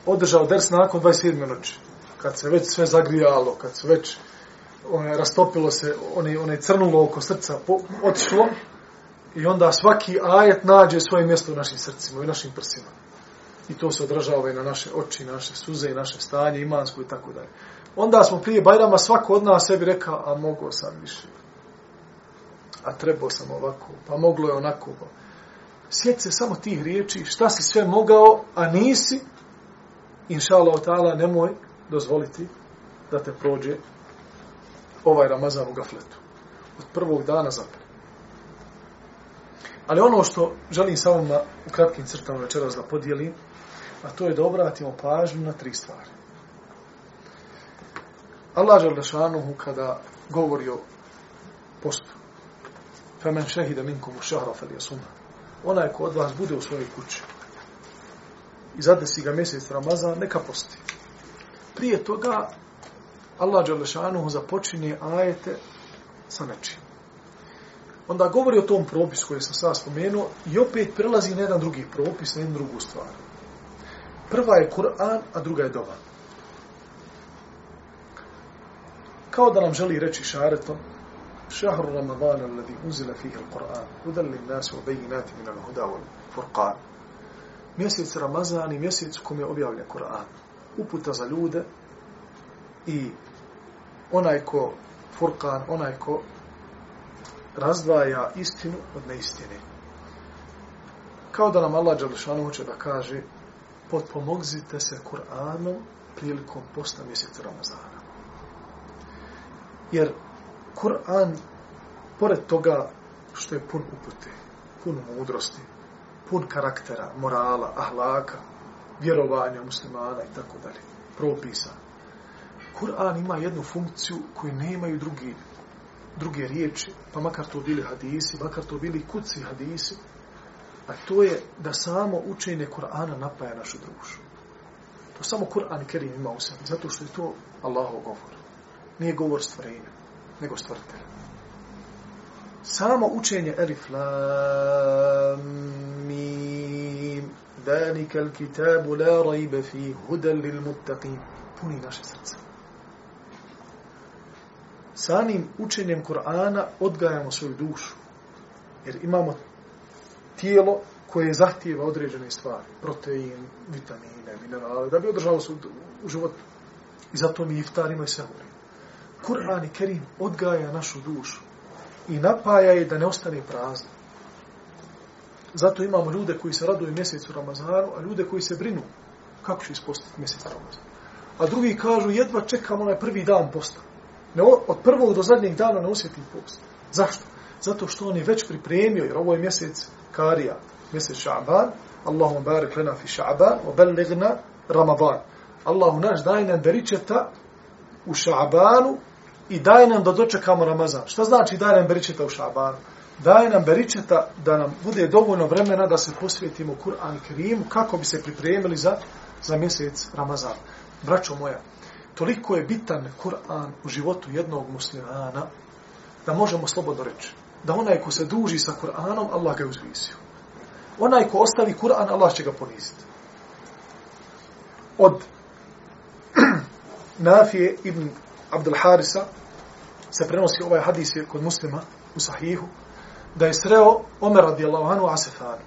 održao ders nakon 27. noći. Kad se već sve zagrijalo, kad se već one, rastopilo se, one, one crnulo oko srca, po, otišlo, i onda svaki ajet nađe svoje mjesto u našim srcima i našim prsima. I to se odražava i na naše oči, naše suze i naše stanje, imansko i tako dalje. Onda smo prije Bajrama svako od nas sebi rekao, a mogao sam više. A trebao sam ovako, pa moglo je onako. Pa Sjeti se samo tih riječi, šta si sve mogao, a nisi, inša Allah nemoj dozvoliti da te prođe ovaj Ramazan u gafletu. Od prvog dana zapre. Ali ono što želim samo na, u kratkim crtama večeras da podijelim, a to je da obratimo pažnju na tri stvari. Allah žel dašanuhu kada govori o postu. Femen šehida minkum u šahra fel jasumha onaj ko od vas bude u svojoj kući i zadesi ga mjesec Ramazan, neka posti. Prije toga, Allah Đalešanuhu započinje ajete sa nečim onda govori o tom propisu koji sam sada spomenuo i opet prelazi na jedan drugi propis, na jednu drugu stvar. Prva je Kur'an, a druga je Dova. Kao da nam želi reći šaretom, šahru Ramadana alladhi uzila fihi al-Qur'an, hudan lin nas wa bayinati min al-huda furqan. Mjesec Ramazan i mjesec u kom je objavljen Kur'an. Uputa za ljude i onaj ko Furqan, onaj ko razdvaja istinu od neistine. Kao da nam Allah Đalešanu hoće da kaže potpomogzite se Kur'anom prilikom posta mjeseca Ramazana. Jer Kur'an, pored toga što je pun upute, pun mudrosti, pun karaktera, morala, ahlaka, vjerovanja muslimana i tako dalje, propisa. Kur'an ima jednu funkciju koju nemaju drugi, druge riječi, pa makar to bili hadisi, makar to bili kuci hadisi, a to je da samo učenje Kur'ana napaja našu dušu. To samo Kur'an Kerim ima u sebi, zato što je to Allahov govor. Nije govor stvorenja nego stvrtelj. Samo učenje Elif Lam Mim Dalika al-kitabu la rajbe fi hudan lil muttaqin puni naše srce. Samim učenjem Kur'ana odgajamo svoju dušu. Jer imamo tijelo koje zahtijeva određene stvari. Protein, vitamine, minerale, da bi održalo se u životu. I zato mi iftarimo i sehuri. Kur'an i Kerim odgaja našu dušu i napaja je da ne ostane prazna. Zato imamo ljude koji se raduju mjesecu Ramazanu, a ljude koji se brinu kako će ispostiti mjesec Ramazanu. A drugi kažu, jedva čekamo onaj prvi dan posta. Ne, od prvog do zadnjeg dana ne osjetim post. Zašto? Zato što on je već pripremio, jer ovo je mjesec Karija, mjesec Ša'ban, Allahum barik lena fi Ša'ban, o Ramadan. Allahu naš daj nam beričeta u Ša'banu i daj nam da dočekamo Ramazan. Šta znači daj nam beričeta u Šabanu? Daj nam beričeta da nam bude dovoljno vremena da se posvetimo Kur'an i Kerimu kako bi se pripremili za, za mjesec Ramazan. Braćo moja, toliko je bitan Kur'an u životu jednog muslimana da možemo slobodno reći da onaj ko se duži sa Kur'anom, Allah ga je uzvisio. Onaj ko ostavi Kur'an, Allah će ga poniziti. Od Nafije ibn Abdul Harisa se prenosi ovaj hadis je kod muslima u sahihu da je sreo Omer radijallahu anhu Asefanu.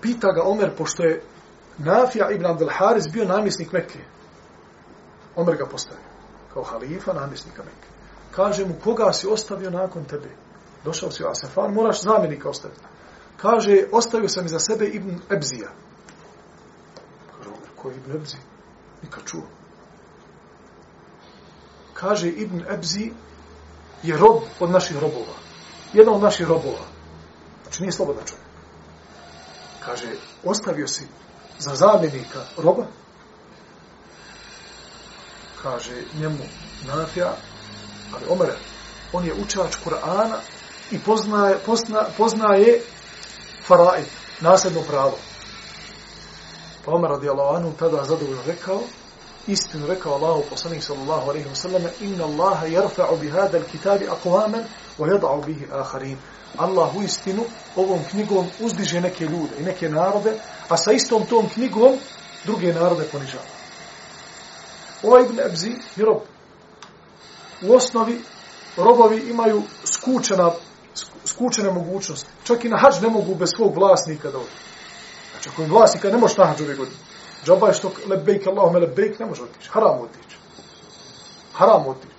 Pita ga Omer, pošto je Nafija ibn Abdul Haris bio namjesnik Mekke. Omer ga postavio kao halifa namjesnika Mekke. Kaže mu, koga si ostavio nakon tebe? Došao si u Asefan, moraš zamjenika ostaviti. Kaže, ostavio sam iza sebe Ibn Ebzija. Kaže, Omer, ko je Ibn Ebzi? Nikad čuo. Kaže, Ibn Ebzi je rob od naših robova. Jedan od naših robova. Znači, nije slobodan čovjek. Kaže, ostavio si za zamjenika roba? Kaže, njemu nafija, ali Omer, on je učač Kur'ana i poznaje, pozna, poznaje faraid, nasljedno pravo. Pa Omer radijallahu anhu tada zadovoljno rekao, istinu rekao Allahu poslanik sallallahu alejhi ve sellem inna Allaha yarfa'u bi hada al-kitabi aqwaman wa yad'u bihi akharin Allah u istinu ovom knjigom uzdiže neke ljude i neke narode a sa istom tom knjigom druge narode ponižava Ovaj Ibn Ebzi je rob u osnovi robovi imaju skučena skučene mogućnosti čak i na hađ ne mogu bez svog vlasnika da odu znači ako im vlasnika ne može na hađ ove godine Džaba je što lebejk, Allahume lebejk, ne može otići. Haram otići. Haram otići.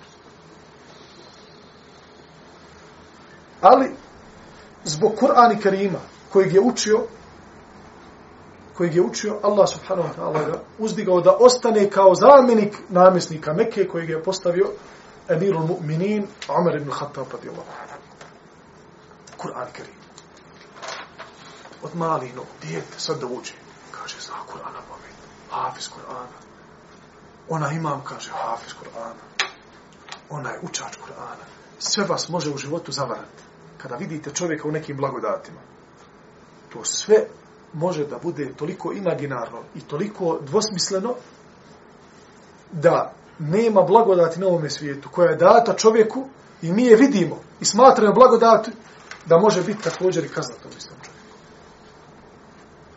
Ali, zbog Kur'ana Kerima, kojeg je učio, kojeg je učio, Allah subhanahu wa ta'ala ga uzdigao da ostane kao zamjenik namjesnika Mekke, kojeg je postavio emirul mu'minin, Umar ibn Khattab, radijallahu. Kur'an Kerim. Karim. Od malino, dijete, sad da uđe. Kaže, zna Kur'ana pamet hafiz Kur'ana. Ona imam, kaže, hafiz Kur'ana. Ona je učač Kur'ana. Sve vas može u životu zavarati. Kada vidite čovjeka u nekim blagodatima. To sve može da bude toliko imaginarno i toliko dvosmisleno da nema blagodati na ovome svijetu koja je data čovjeku i mi je vidimo i smatramo blagodati da može biti također i kazna tom istom čovjeku.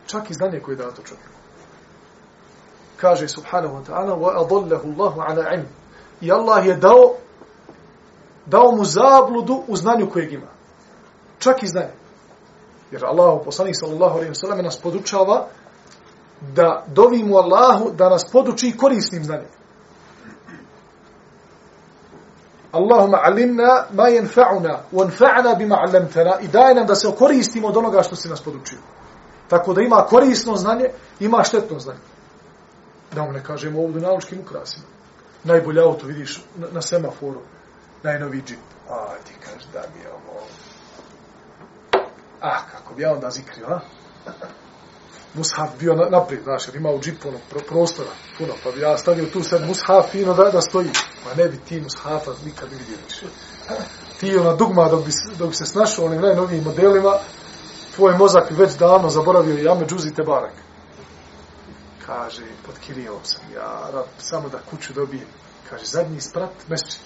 Čak i znanje koje je dato čovjeku kaže subhanahu wa ta'ala wa adallahu Allahu ala ilm. I Allah je dao dao mu zabludu u znanju kojeg ima. Čak i znanje. Jer Allah, poslanik sallallahu alaihi wasallam nas podučava da dovimo Allahu da nas poduči korisnim znanjem. Allahumma alimna ma yanfa'una wa anfa'na bima 'allamtana i daj nam da se koristimo od onoga što si nas podučio. Tako da ima korisno znanje, ima štetno znanje da vam ne kažemo ovdje naučkim ukrasima. Najbolje auto vidiš na, na semaforu, najnoviji džip. A, ti kažeš da mi je ovo... Ah, kako bi ja onda zikrio, a? Mushaf bio na, naprijed, znaš, jer ima u džipu ono, pro, prostora, puno, pa bi ja stavio tu sad mushaf fino da, da stoji. Ma ne bi ti mushafa nikad vidio više. Ti ona dugma dok bi, dok bi se snašao onim najnovijim modelima, tvoj mozak već davno zaboravio i ame džuzi te barak kaže, pod Kirijom sam, ja, rab, samo da kuću dobijem. Kaže, zadnji sprat, mesečit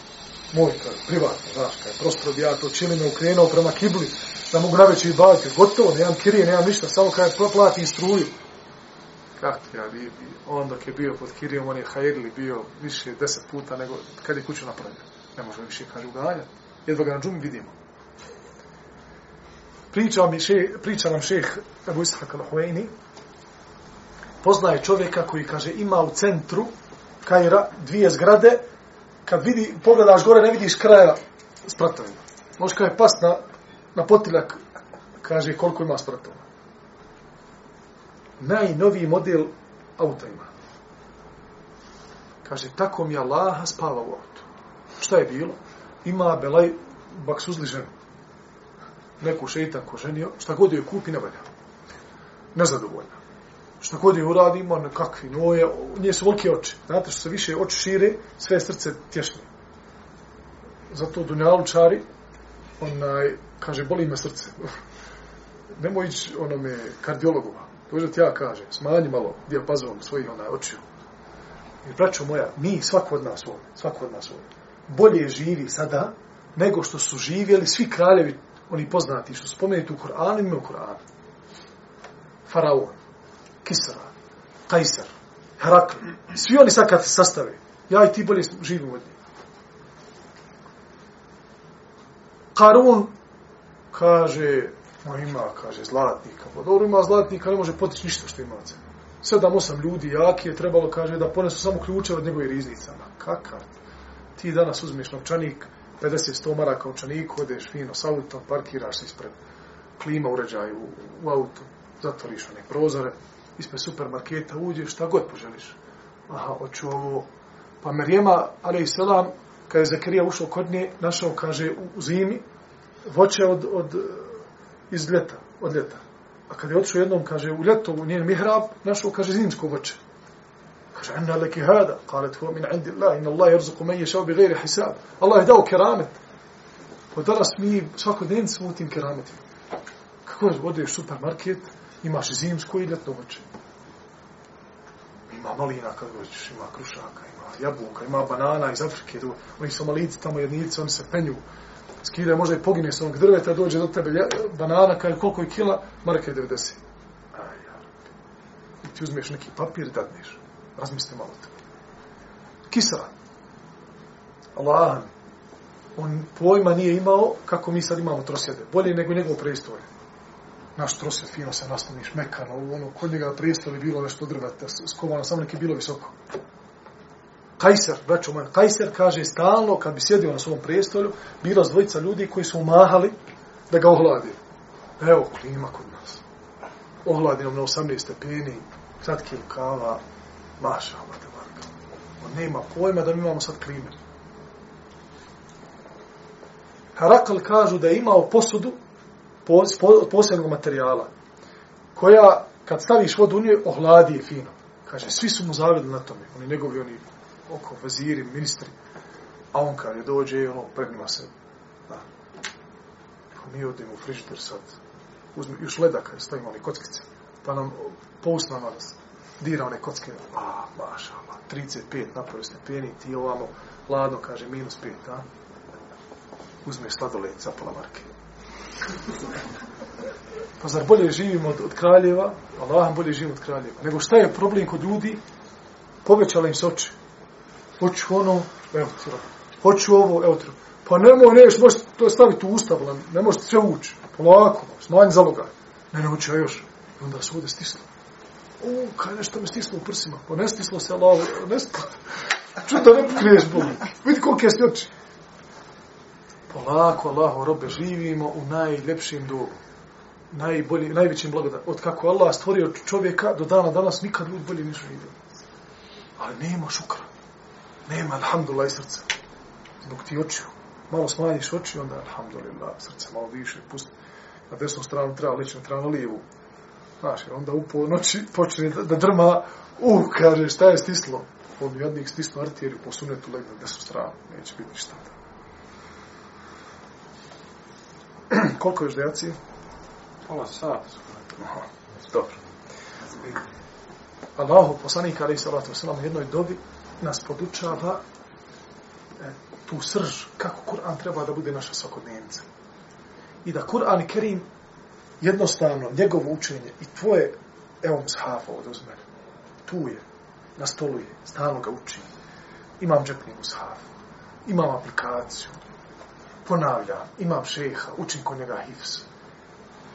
moj, kaže, privatno, znaš, kaj, prosto bi ja to čilime ukrenuo prema kibli, da mogu naveći i baviti, gotovo, nemam Kirije, nemam ništa, samo kaj plati struju. Kako ja bi, bi, on dok je bio pod Kirijom, on je hajrili bio više deset puta nego kad je kuću napravio. Ne možemo više, kaže, uganjati. Jedva ga na džumi vidimo. Priča, mi še, priča nam šeh Ebu Ishak al-Huayni, poznaje čovjeka koji kaže ima u centru Kajra dvije zgrade, kad vidi, pogledaš gore, ne vidiš kraja spratovima. Možeš kada je pas na, na potiljak, kaže koliko ima spratova. Najnoviji model auta ima. Kaže, tako mi Allaha spava u autu. Šta je bilo? Ima belaj Baksuzli ženu. Neku šeitan ko ženio, šta god joj kupi, ne valja. Nezadovoljna šta god je uradimo, nekakvi noje, nje su volike oči. Znate što se više oči šire, sve srce tješnije. Zato dunjalučari onaj, kaže, boli me srce. Nemoj ići onome kardiologova. Dođe ti ja kaže, smanji malo dijapazon svojih onaj očiju. I braćo moja, mi, svako od nas ovdje, svako od nas ovdje, bolje živi sada nego što su živjeli svi kraljevi, oni poznati, što su spomenuti u Koranu i u Koranu. Faraon, Kisara, Kajsar, Herakl, svi oni sad kad se sastave, ja i ti bolje živimo od njih. Karun kaže, ma ima, kaže, zlatnika. Pa dobro ima zlatnika, ne može potići ništa što ima od sebe. Sedam, osam ljudi jaki je trebalo, kaže, da ponesu samo ključe od njegove riznicama. Kakav? Ti danas uzmeš novčanik, 50-100 maraka novčanik, odeš fino s autom, parkiraš se ispred klima uređaj u, u auto, zatvoriš one prozore, ispred supermarketa uđeš, šta god poželiš. Aha, hoću ovo. Pa Marijema, ali i selam, kada je Zakarija ušao kod nje, našao, kaže, u zimi, voće od, od, iz ljeta, od ljeta. A kada je otišao jednom, kaže, u ljeto, u njen mihrab, našao, kaže, zimsko voće. Kaže, anna leki hada, kalet huwa min indi Allah, inna Allah jerzuku men ješao bi gajri hisab. Allah je dao keramet. Pa danas mi svakodnevni smo u tim kerametima. Kako je, odeš supermarket, imaš zimsko i ljetno voće. Ima malina kad dođeš, ima krušaka, ima jabuka, ima banana iz Afrike. Do, oni su somalici tamo jednici, oni se penju. Skide, možda i pogine s onog drveta, dođe do tebe banana, kaže koliko je kila, marke 90. Aj, ja. I ti uzmeš neki papir, i dadneš. Razmisli malo to. Kisra. Allah. On pojma nije imao kako mi sad imamo trosjede. Bolje nego njegov preistorje naš trose, fino se nasloniš, mekano, ono, kod njega prijestoli bilo nešto drveta, skovano, samo neki bilo visoko. Kajser, braću moja, Kajser kaže stalno, kad bi sjedio na svom prijestolju, bila dvojica ljudi koji su umahali da ga ohladi. Evo, klima kod nas. Ohladi nam na 18 stepeni, kratki kava, maša, vada, vada. On nema pojma da mi imamo sad klime. Harakal kažu da je imao posudu po, posebnog materijala, koja, kad staviš vodu u nje, ohladi je fino. Kaže, svi su mu zavedli na tome. Oni njegovi, oni oko vaziri, ministri. A on kad je dođe, ono, pregnula se, da. Pa mi odemo u frižider sad. Uzmi, još ledaka, stavimo one kockice. Pa nam pousna nas. Dira one kocke. A, maša, 35 napore stepeni, ti ovamo, ladno, kaže, minus 5, da. Uzme sladoled, zapala marke. Pa zar bolje živimo od, od kraljeva? Allah bolje živimo od kraljeva. Nego šta je problem kod ljudi? Povećala im se oči. Hoću ono, evo tira. Hoću ovo, evo tira. Pa nemoj, neš, možeš to staviti u usta, ne možeš sve ući. Polako, smanj zaloga. Ne, ne hoću još. I onda se ovdje stislo. O, kaj nešto me stislo u prsima. Pa ne stislo se, Allah, ne stislo. Čuta ne pokriješ, Bogu. Vidi koliko je oči polako, Allahu robe, živimo u najljepšim dobu. Najbolji, najvećim blagodat. Od kako Allah stvorio čovjeka do dana danas, nikad ljudi bolje nisu vidjeli. Ali nema šukra. Nema, alhamdulillah, srca. Zbog ti očiju. Malo smanjiš oči, onda, alhamdulillah, srce malo više, pusti. Na desnu stranu treba lići, na stranu lijevu. Znaš, onda u noći počne da, da drma, uh, kaže, šta je stislo? On jednik stislo arteriju, posunetu legne na desnu stranu. Neće biti ništa. Koliko još dejaci?
Pola sat.
Aha, dobro. Allahu poslanik ali salatu wasalam u jednoj dobi nas podučava e, tu srž kako Kur'an treba da bude naša svakodnevnica. I da Kur'an i Kerim jednostavno, njegovo učenje i tvoje, evo mshafa od uzme, tu je, na stolu je, stalno ga učim. Imam džepni mshaf, imam aplikaciju, ponavlja, imam šeha, učim kod njega hifz.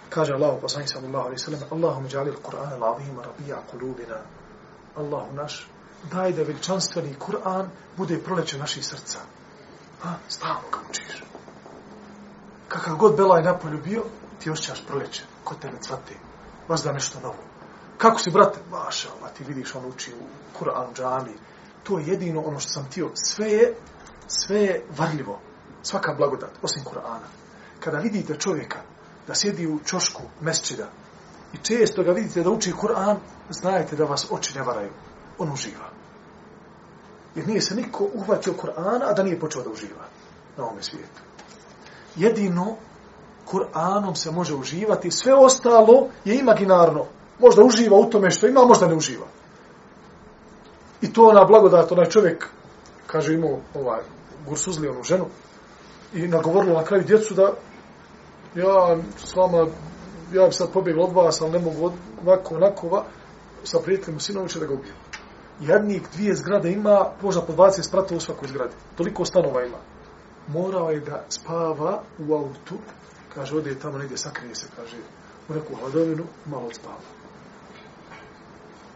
Kaže Allah, poslanik sallallahu alaihi sallam, Allahum jali il-Qur'an al-azim rabija kulubina. Allahu naš, daj da veličanstveni Kur'an bude proleće naših srca. Ha, stalno ga učiš. Kakav god Belaj napolju bio, ti osjećaš proleće, kod tebe cvate. Vas da nešto novo. Kako si, brate? Maša Allah, ti vidiš on uči u Kur'an džami. To je jedino ono što sam tio. Sve je, sve je varljivo svaka blagodat, osim Kur'ana. Kada vidite čovjeka da sjedi u čošku mesčida i često ga vidite da uči Kur'an, znajte da vas oči ne varaju. On uživa. Jer nije se niko uhvatio Kur'ana, a da nije počeo da uživa na ovome svijetu. jedino Kur'anom se može uživati, sve ostalo je imaginarno. Možda uživa u tome što ima, možda ne uživa. I to ona blagodat, onaj čovjek, kaže imao ovaj, gursuzli onu ženu, i nagovorilo na kraju djecu da ja s vama, ja bi sad pobjegla od vas, ali ne mogu od, ovako, onako, va, sa prijateljima sinovića da ga ubijem. Jednik dvije zgrade ima, možda po 20 sprata u svakoj zgradi. Toliko stanova ima. Morao je da spava u autu, kaže, ode tamo negdje, sakrije se, kaže, u neku hladovinu, malo spava.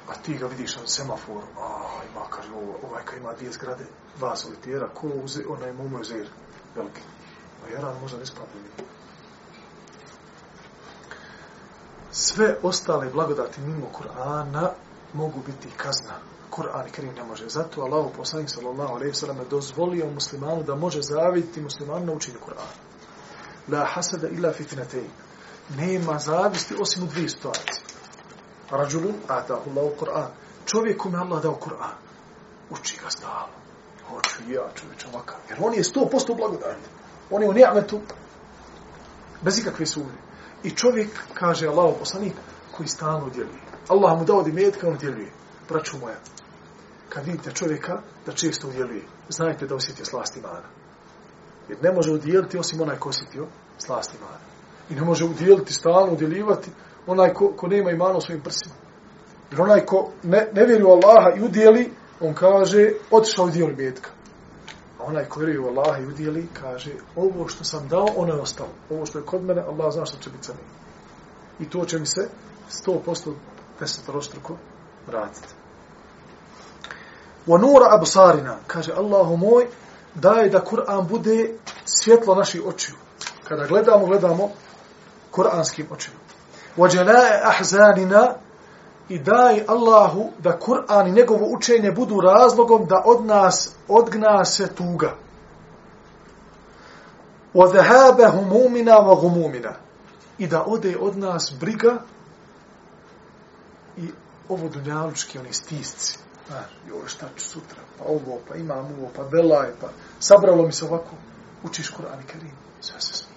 A ti ga vidiš na semaforu, a ima, kaže, ovaj, ovaj kad ima dvije zgrade, dva solitera, ko uze, onaj mu zer, veliki. Pa A Jaran možda ne spava Sve ostale blagodati mimo Kur'ana mogu biti kazna. Kur'an i Kerim ne može. Zato Allah poslanik sallallahu alejhi ve sellem dozvolio muslimanu da može zaviditi muslimanu na učenju Kur'ana. La hasada illa fi fitnatayn. Nema zavisti osim u dvije situacije. Rajulun atahu Allahu Kur'an. Čovjek kome Allah dao Kur'an. Uči ga stalno. Hoću i ja čovječ ovakav. Jer on je 100% blagodat. On je u nijametu bez ikakve sumnje. I čovjek, kaže Allah poslanik, koji stalno djeluje. Allah mu dao dimetka, on djeluje. Braću moja, kad vidite čovjeka da često udjeluje, znajte da osjeti slast imana. Jer ne može udjeliti osim onaj ko osjetio slast imana. I ne može udjeliti, stalno udjelivati onaj ko, ko nema imana u svojim prsima. Jer onaj ko ne, ne vjeruje u Allaha i udjeli, on kaže, otišao udjeli metka. A onaj ko vjeruje u Allaha i udjeli, kaže, ovo što sam dao, ono je ostalo. Ovo što je kod mene, Allah zna što će biti sa njim. I to će mi se 100% desetorostruko vratiti. Wa nura absarina, kaže Allahu moj, daj da Kur'an bude svjetlo naših očiju. Kada gledamo, gledamo kur'anskim očima. Wa jalaa ahzanina i daj Allahu da Kur'an i njegovo učenje budu razlogom da od nas odgna se tuga. Wa dhahaba وَغُمُومِنَا wa i da ode od nas briga i ovo dunjalučki oni stisci Znaš, joj, šta ću sutra, pa ovo, pa imam ovo, pa belaj, pa sabralo mi se ovako. Učiš Kur'an i Kerim, sve se.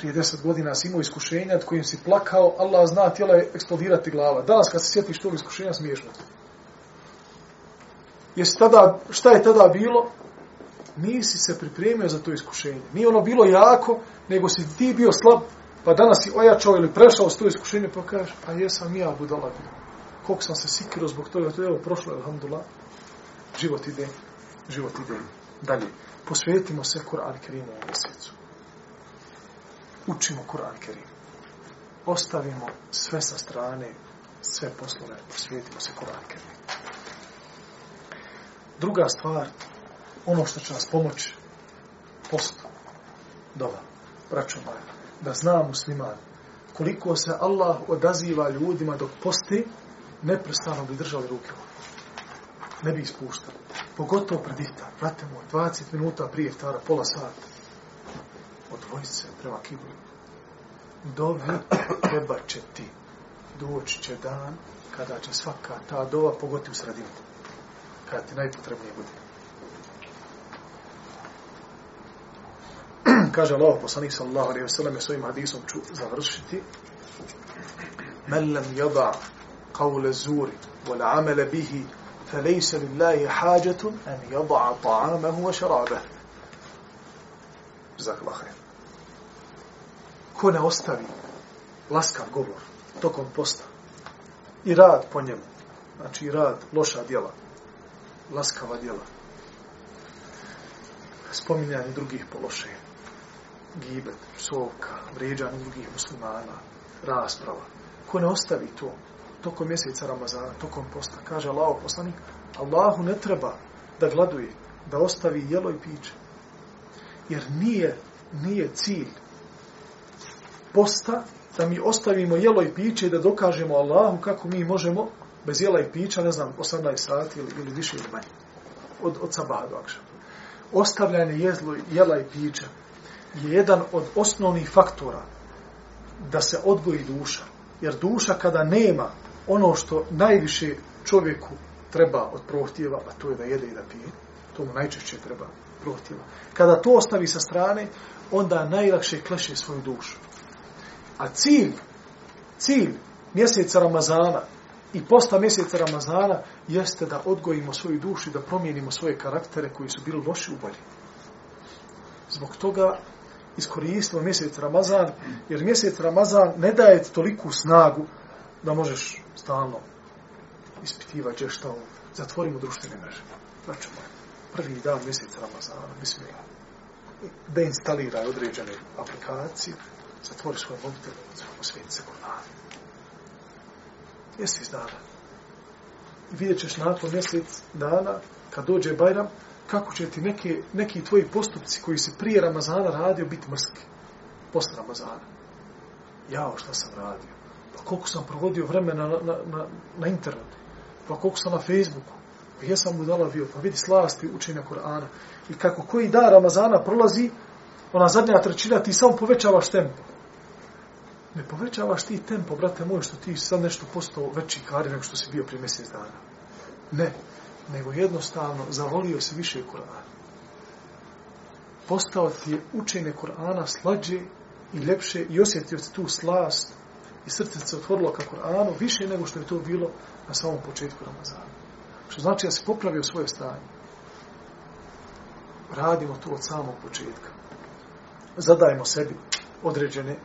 Prije deset godina si imao iskušenja od kojim si plakao, Allah zna, tijela je eksplodirati glava. Danas kad se sjetiš tog iskušenja, smiješno. Jesi tada, šta je tada bilo? Nisi se pripremio za to iskušenje. Nije ono bilo jako, nego si ti bio slab, pa danas si ojačao ili prešao s to iskušenje, pa kažeš, pa jesam ja budala bio koliko sam se sikirao zbog toga, to je evo prošlo, alhamdulillah, život ide, život ide dalje. Posvetimo se Kur'an Kerimu u mjesecu. Učimo Kur'an Kerim. Ostavimo sve sa strane, sve poslove, posvijetimo se Kur'an Kerim. Druga stvar, ono što će nas pomoći, post, dova, braćo moja, da zna musliman koliko se Allah odaziva ljudima dok posti, neprestano bi držali ruke Ne bi ispuštali. Pogotovo pred iftar. Vrate moj, 20 minuta prije iftara, pola sata Odvojit se prema kibli. Dovi treba će ti. Doći će dan kada će svaka ta dova pogoti u sredinu. Kada ti najpotrebnije bude. Kaže Allah, poslanik sallallahu alaihi wa sallam, je svojim hadisom ću završiti. Men lam yada قول الزور والعمل به فليس لله حاجة أن يضع طعامه وشرابه جزاك الله خير ko ne ostavi laskav govor tokom posta i rad po njemu, znači i rad loša djela, laskava djela, spominjanje drugih po loše, gibet, psovka, vrijeđanje drugih muslimana, rasprava, ko ne ostavi to, tokom mjeseca Ramazana, tokom posta. Kaže Allah poslanik, Allahu ne treba da gladuje, da ostavi jelo i piće. Jer nije, nije cilj posta da mi ostavimo jelo i piće i da dokažemo Allahu kako mi možemo bez jela i pića, ne znam, 18 sati ili, ili više ili manje. Od, od sabaha do akša. Ostavljanje jezlo, jela i pića je jedan od osnovnih faktora da se odgoji duša. Jer duša kada nema ono što najviše čovjeku treba od prohtjeva, a to je da jede i da pije, to mu najčešće treba, prohtjeva. Kada to ostavi sa strane, onda najlakše kleše svoju dušu. A cilj, cilj mjeseca Ramazana i posta mjeseca Ramazana jeste da odgojimo svoju dušu i da promijenimo svoje karaktere koji su bili loši u bolji. Zbog toga iskoristimo mjesec Ramazan, jer mjesec Ramazan ne daje toliku snagu da možeš stalno ispitivati šta. Zatvorimo društvene mreže. Znači, prvi dan mjeseca Ramazana, mislim, da instaliraj određene aplikacije, zatvori svoj mobitel, osvijeti se Kur'an. Mjesec dana. I vidjet ćeš nakon mjesec dana, kad dođe Bajram, kako će ti neke, neki tvoji postupci koji se prije Ramazana radio biti mrski. Posle Ramazana. Jao, šta sam radio? Pa koliko sam provodio vremena na, na, na, na internetu? Pa koliko sam na Facebooku? Pa jesam mu dala bio? Pa vidi slasti učenja Kur'ana. I kako koji dan Ramazana prolazi, ona zadnja trećina, ti samo povećavaš tempo. Ne povećavaš ti tempo, brate moj, što ti sad nešto postao veći kari nego što si bio prije mjesec dana. Ne nego jednostavno zavolio se više Kur'ana. Postao ti je učenje Kur'ana slađe i ljepše i osjetio ti tu slast i srce se otvorilo ka Kur'anu više nego što je to bilo na samom početku Ramazana. Što znači da si popravio svoje stanje. Radimo to od samog početka. Zadajemo sebi određene,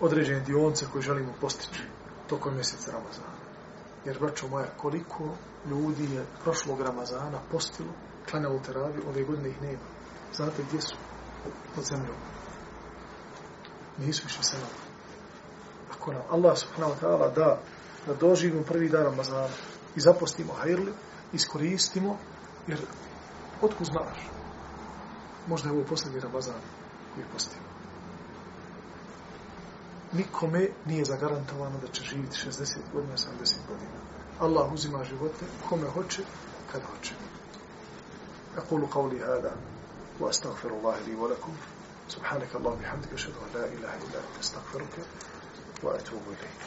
određene dionce koje želimo postići tokom mjeseca Ramazana. Jer, braćo moja, koliko ljudi je prošlog Ramazana postilo, klanjalo teraviju, ove godine ih nema. Znate gdje su? Pod zemljom. Nisu više se nam. Ako nam Allah subhanahu wa ta'ala da, da doživimo prvi dan Ramazana i zapostimo hajrli, iskoristimo, jer otkud znaš? Možda je ovo posljednji Ramazan koji postimo. Nikome nije zagarantovano da će živjeti 60 godina, 70 godina. Allah uzima živote kome hoće, kada hoće. أقول قولي هذا وأستغفر الله لي ولكم سبحانك اللهم وبحمدك أشهد أن لا إله إلا أنت أستغفرك وأتوب إليك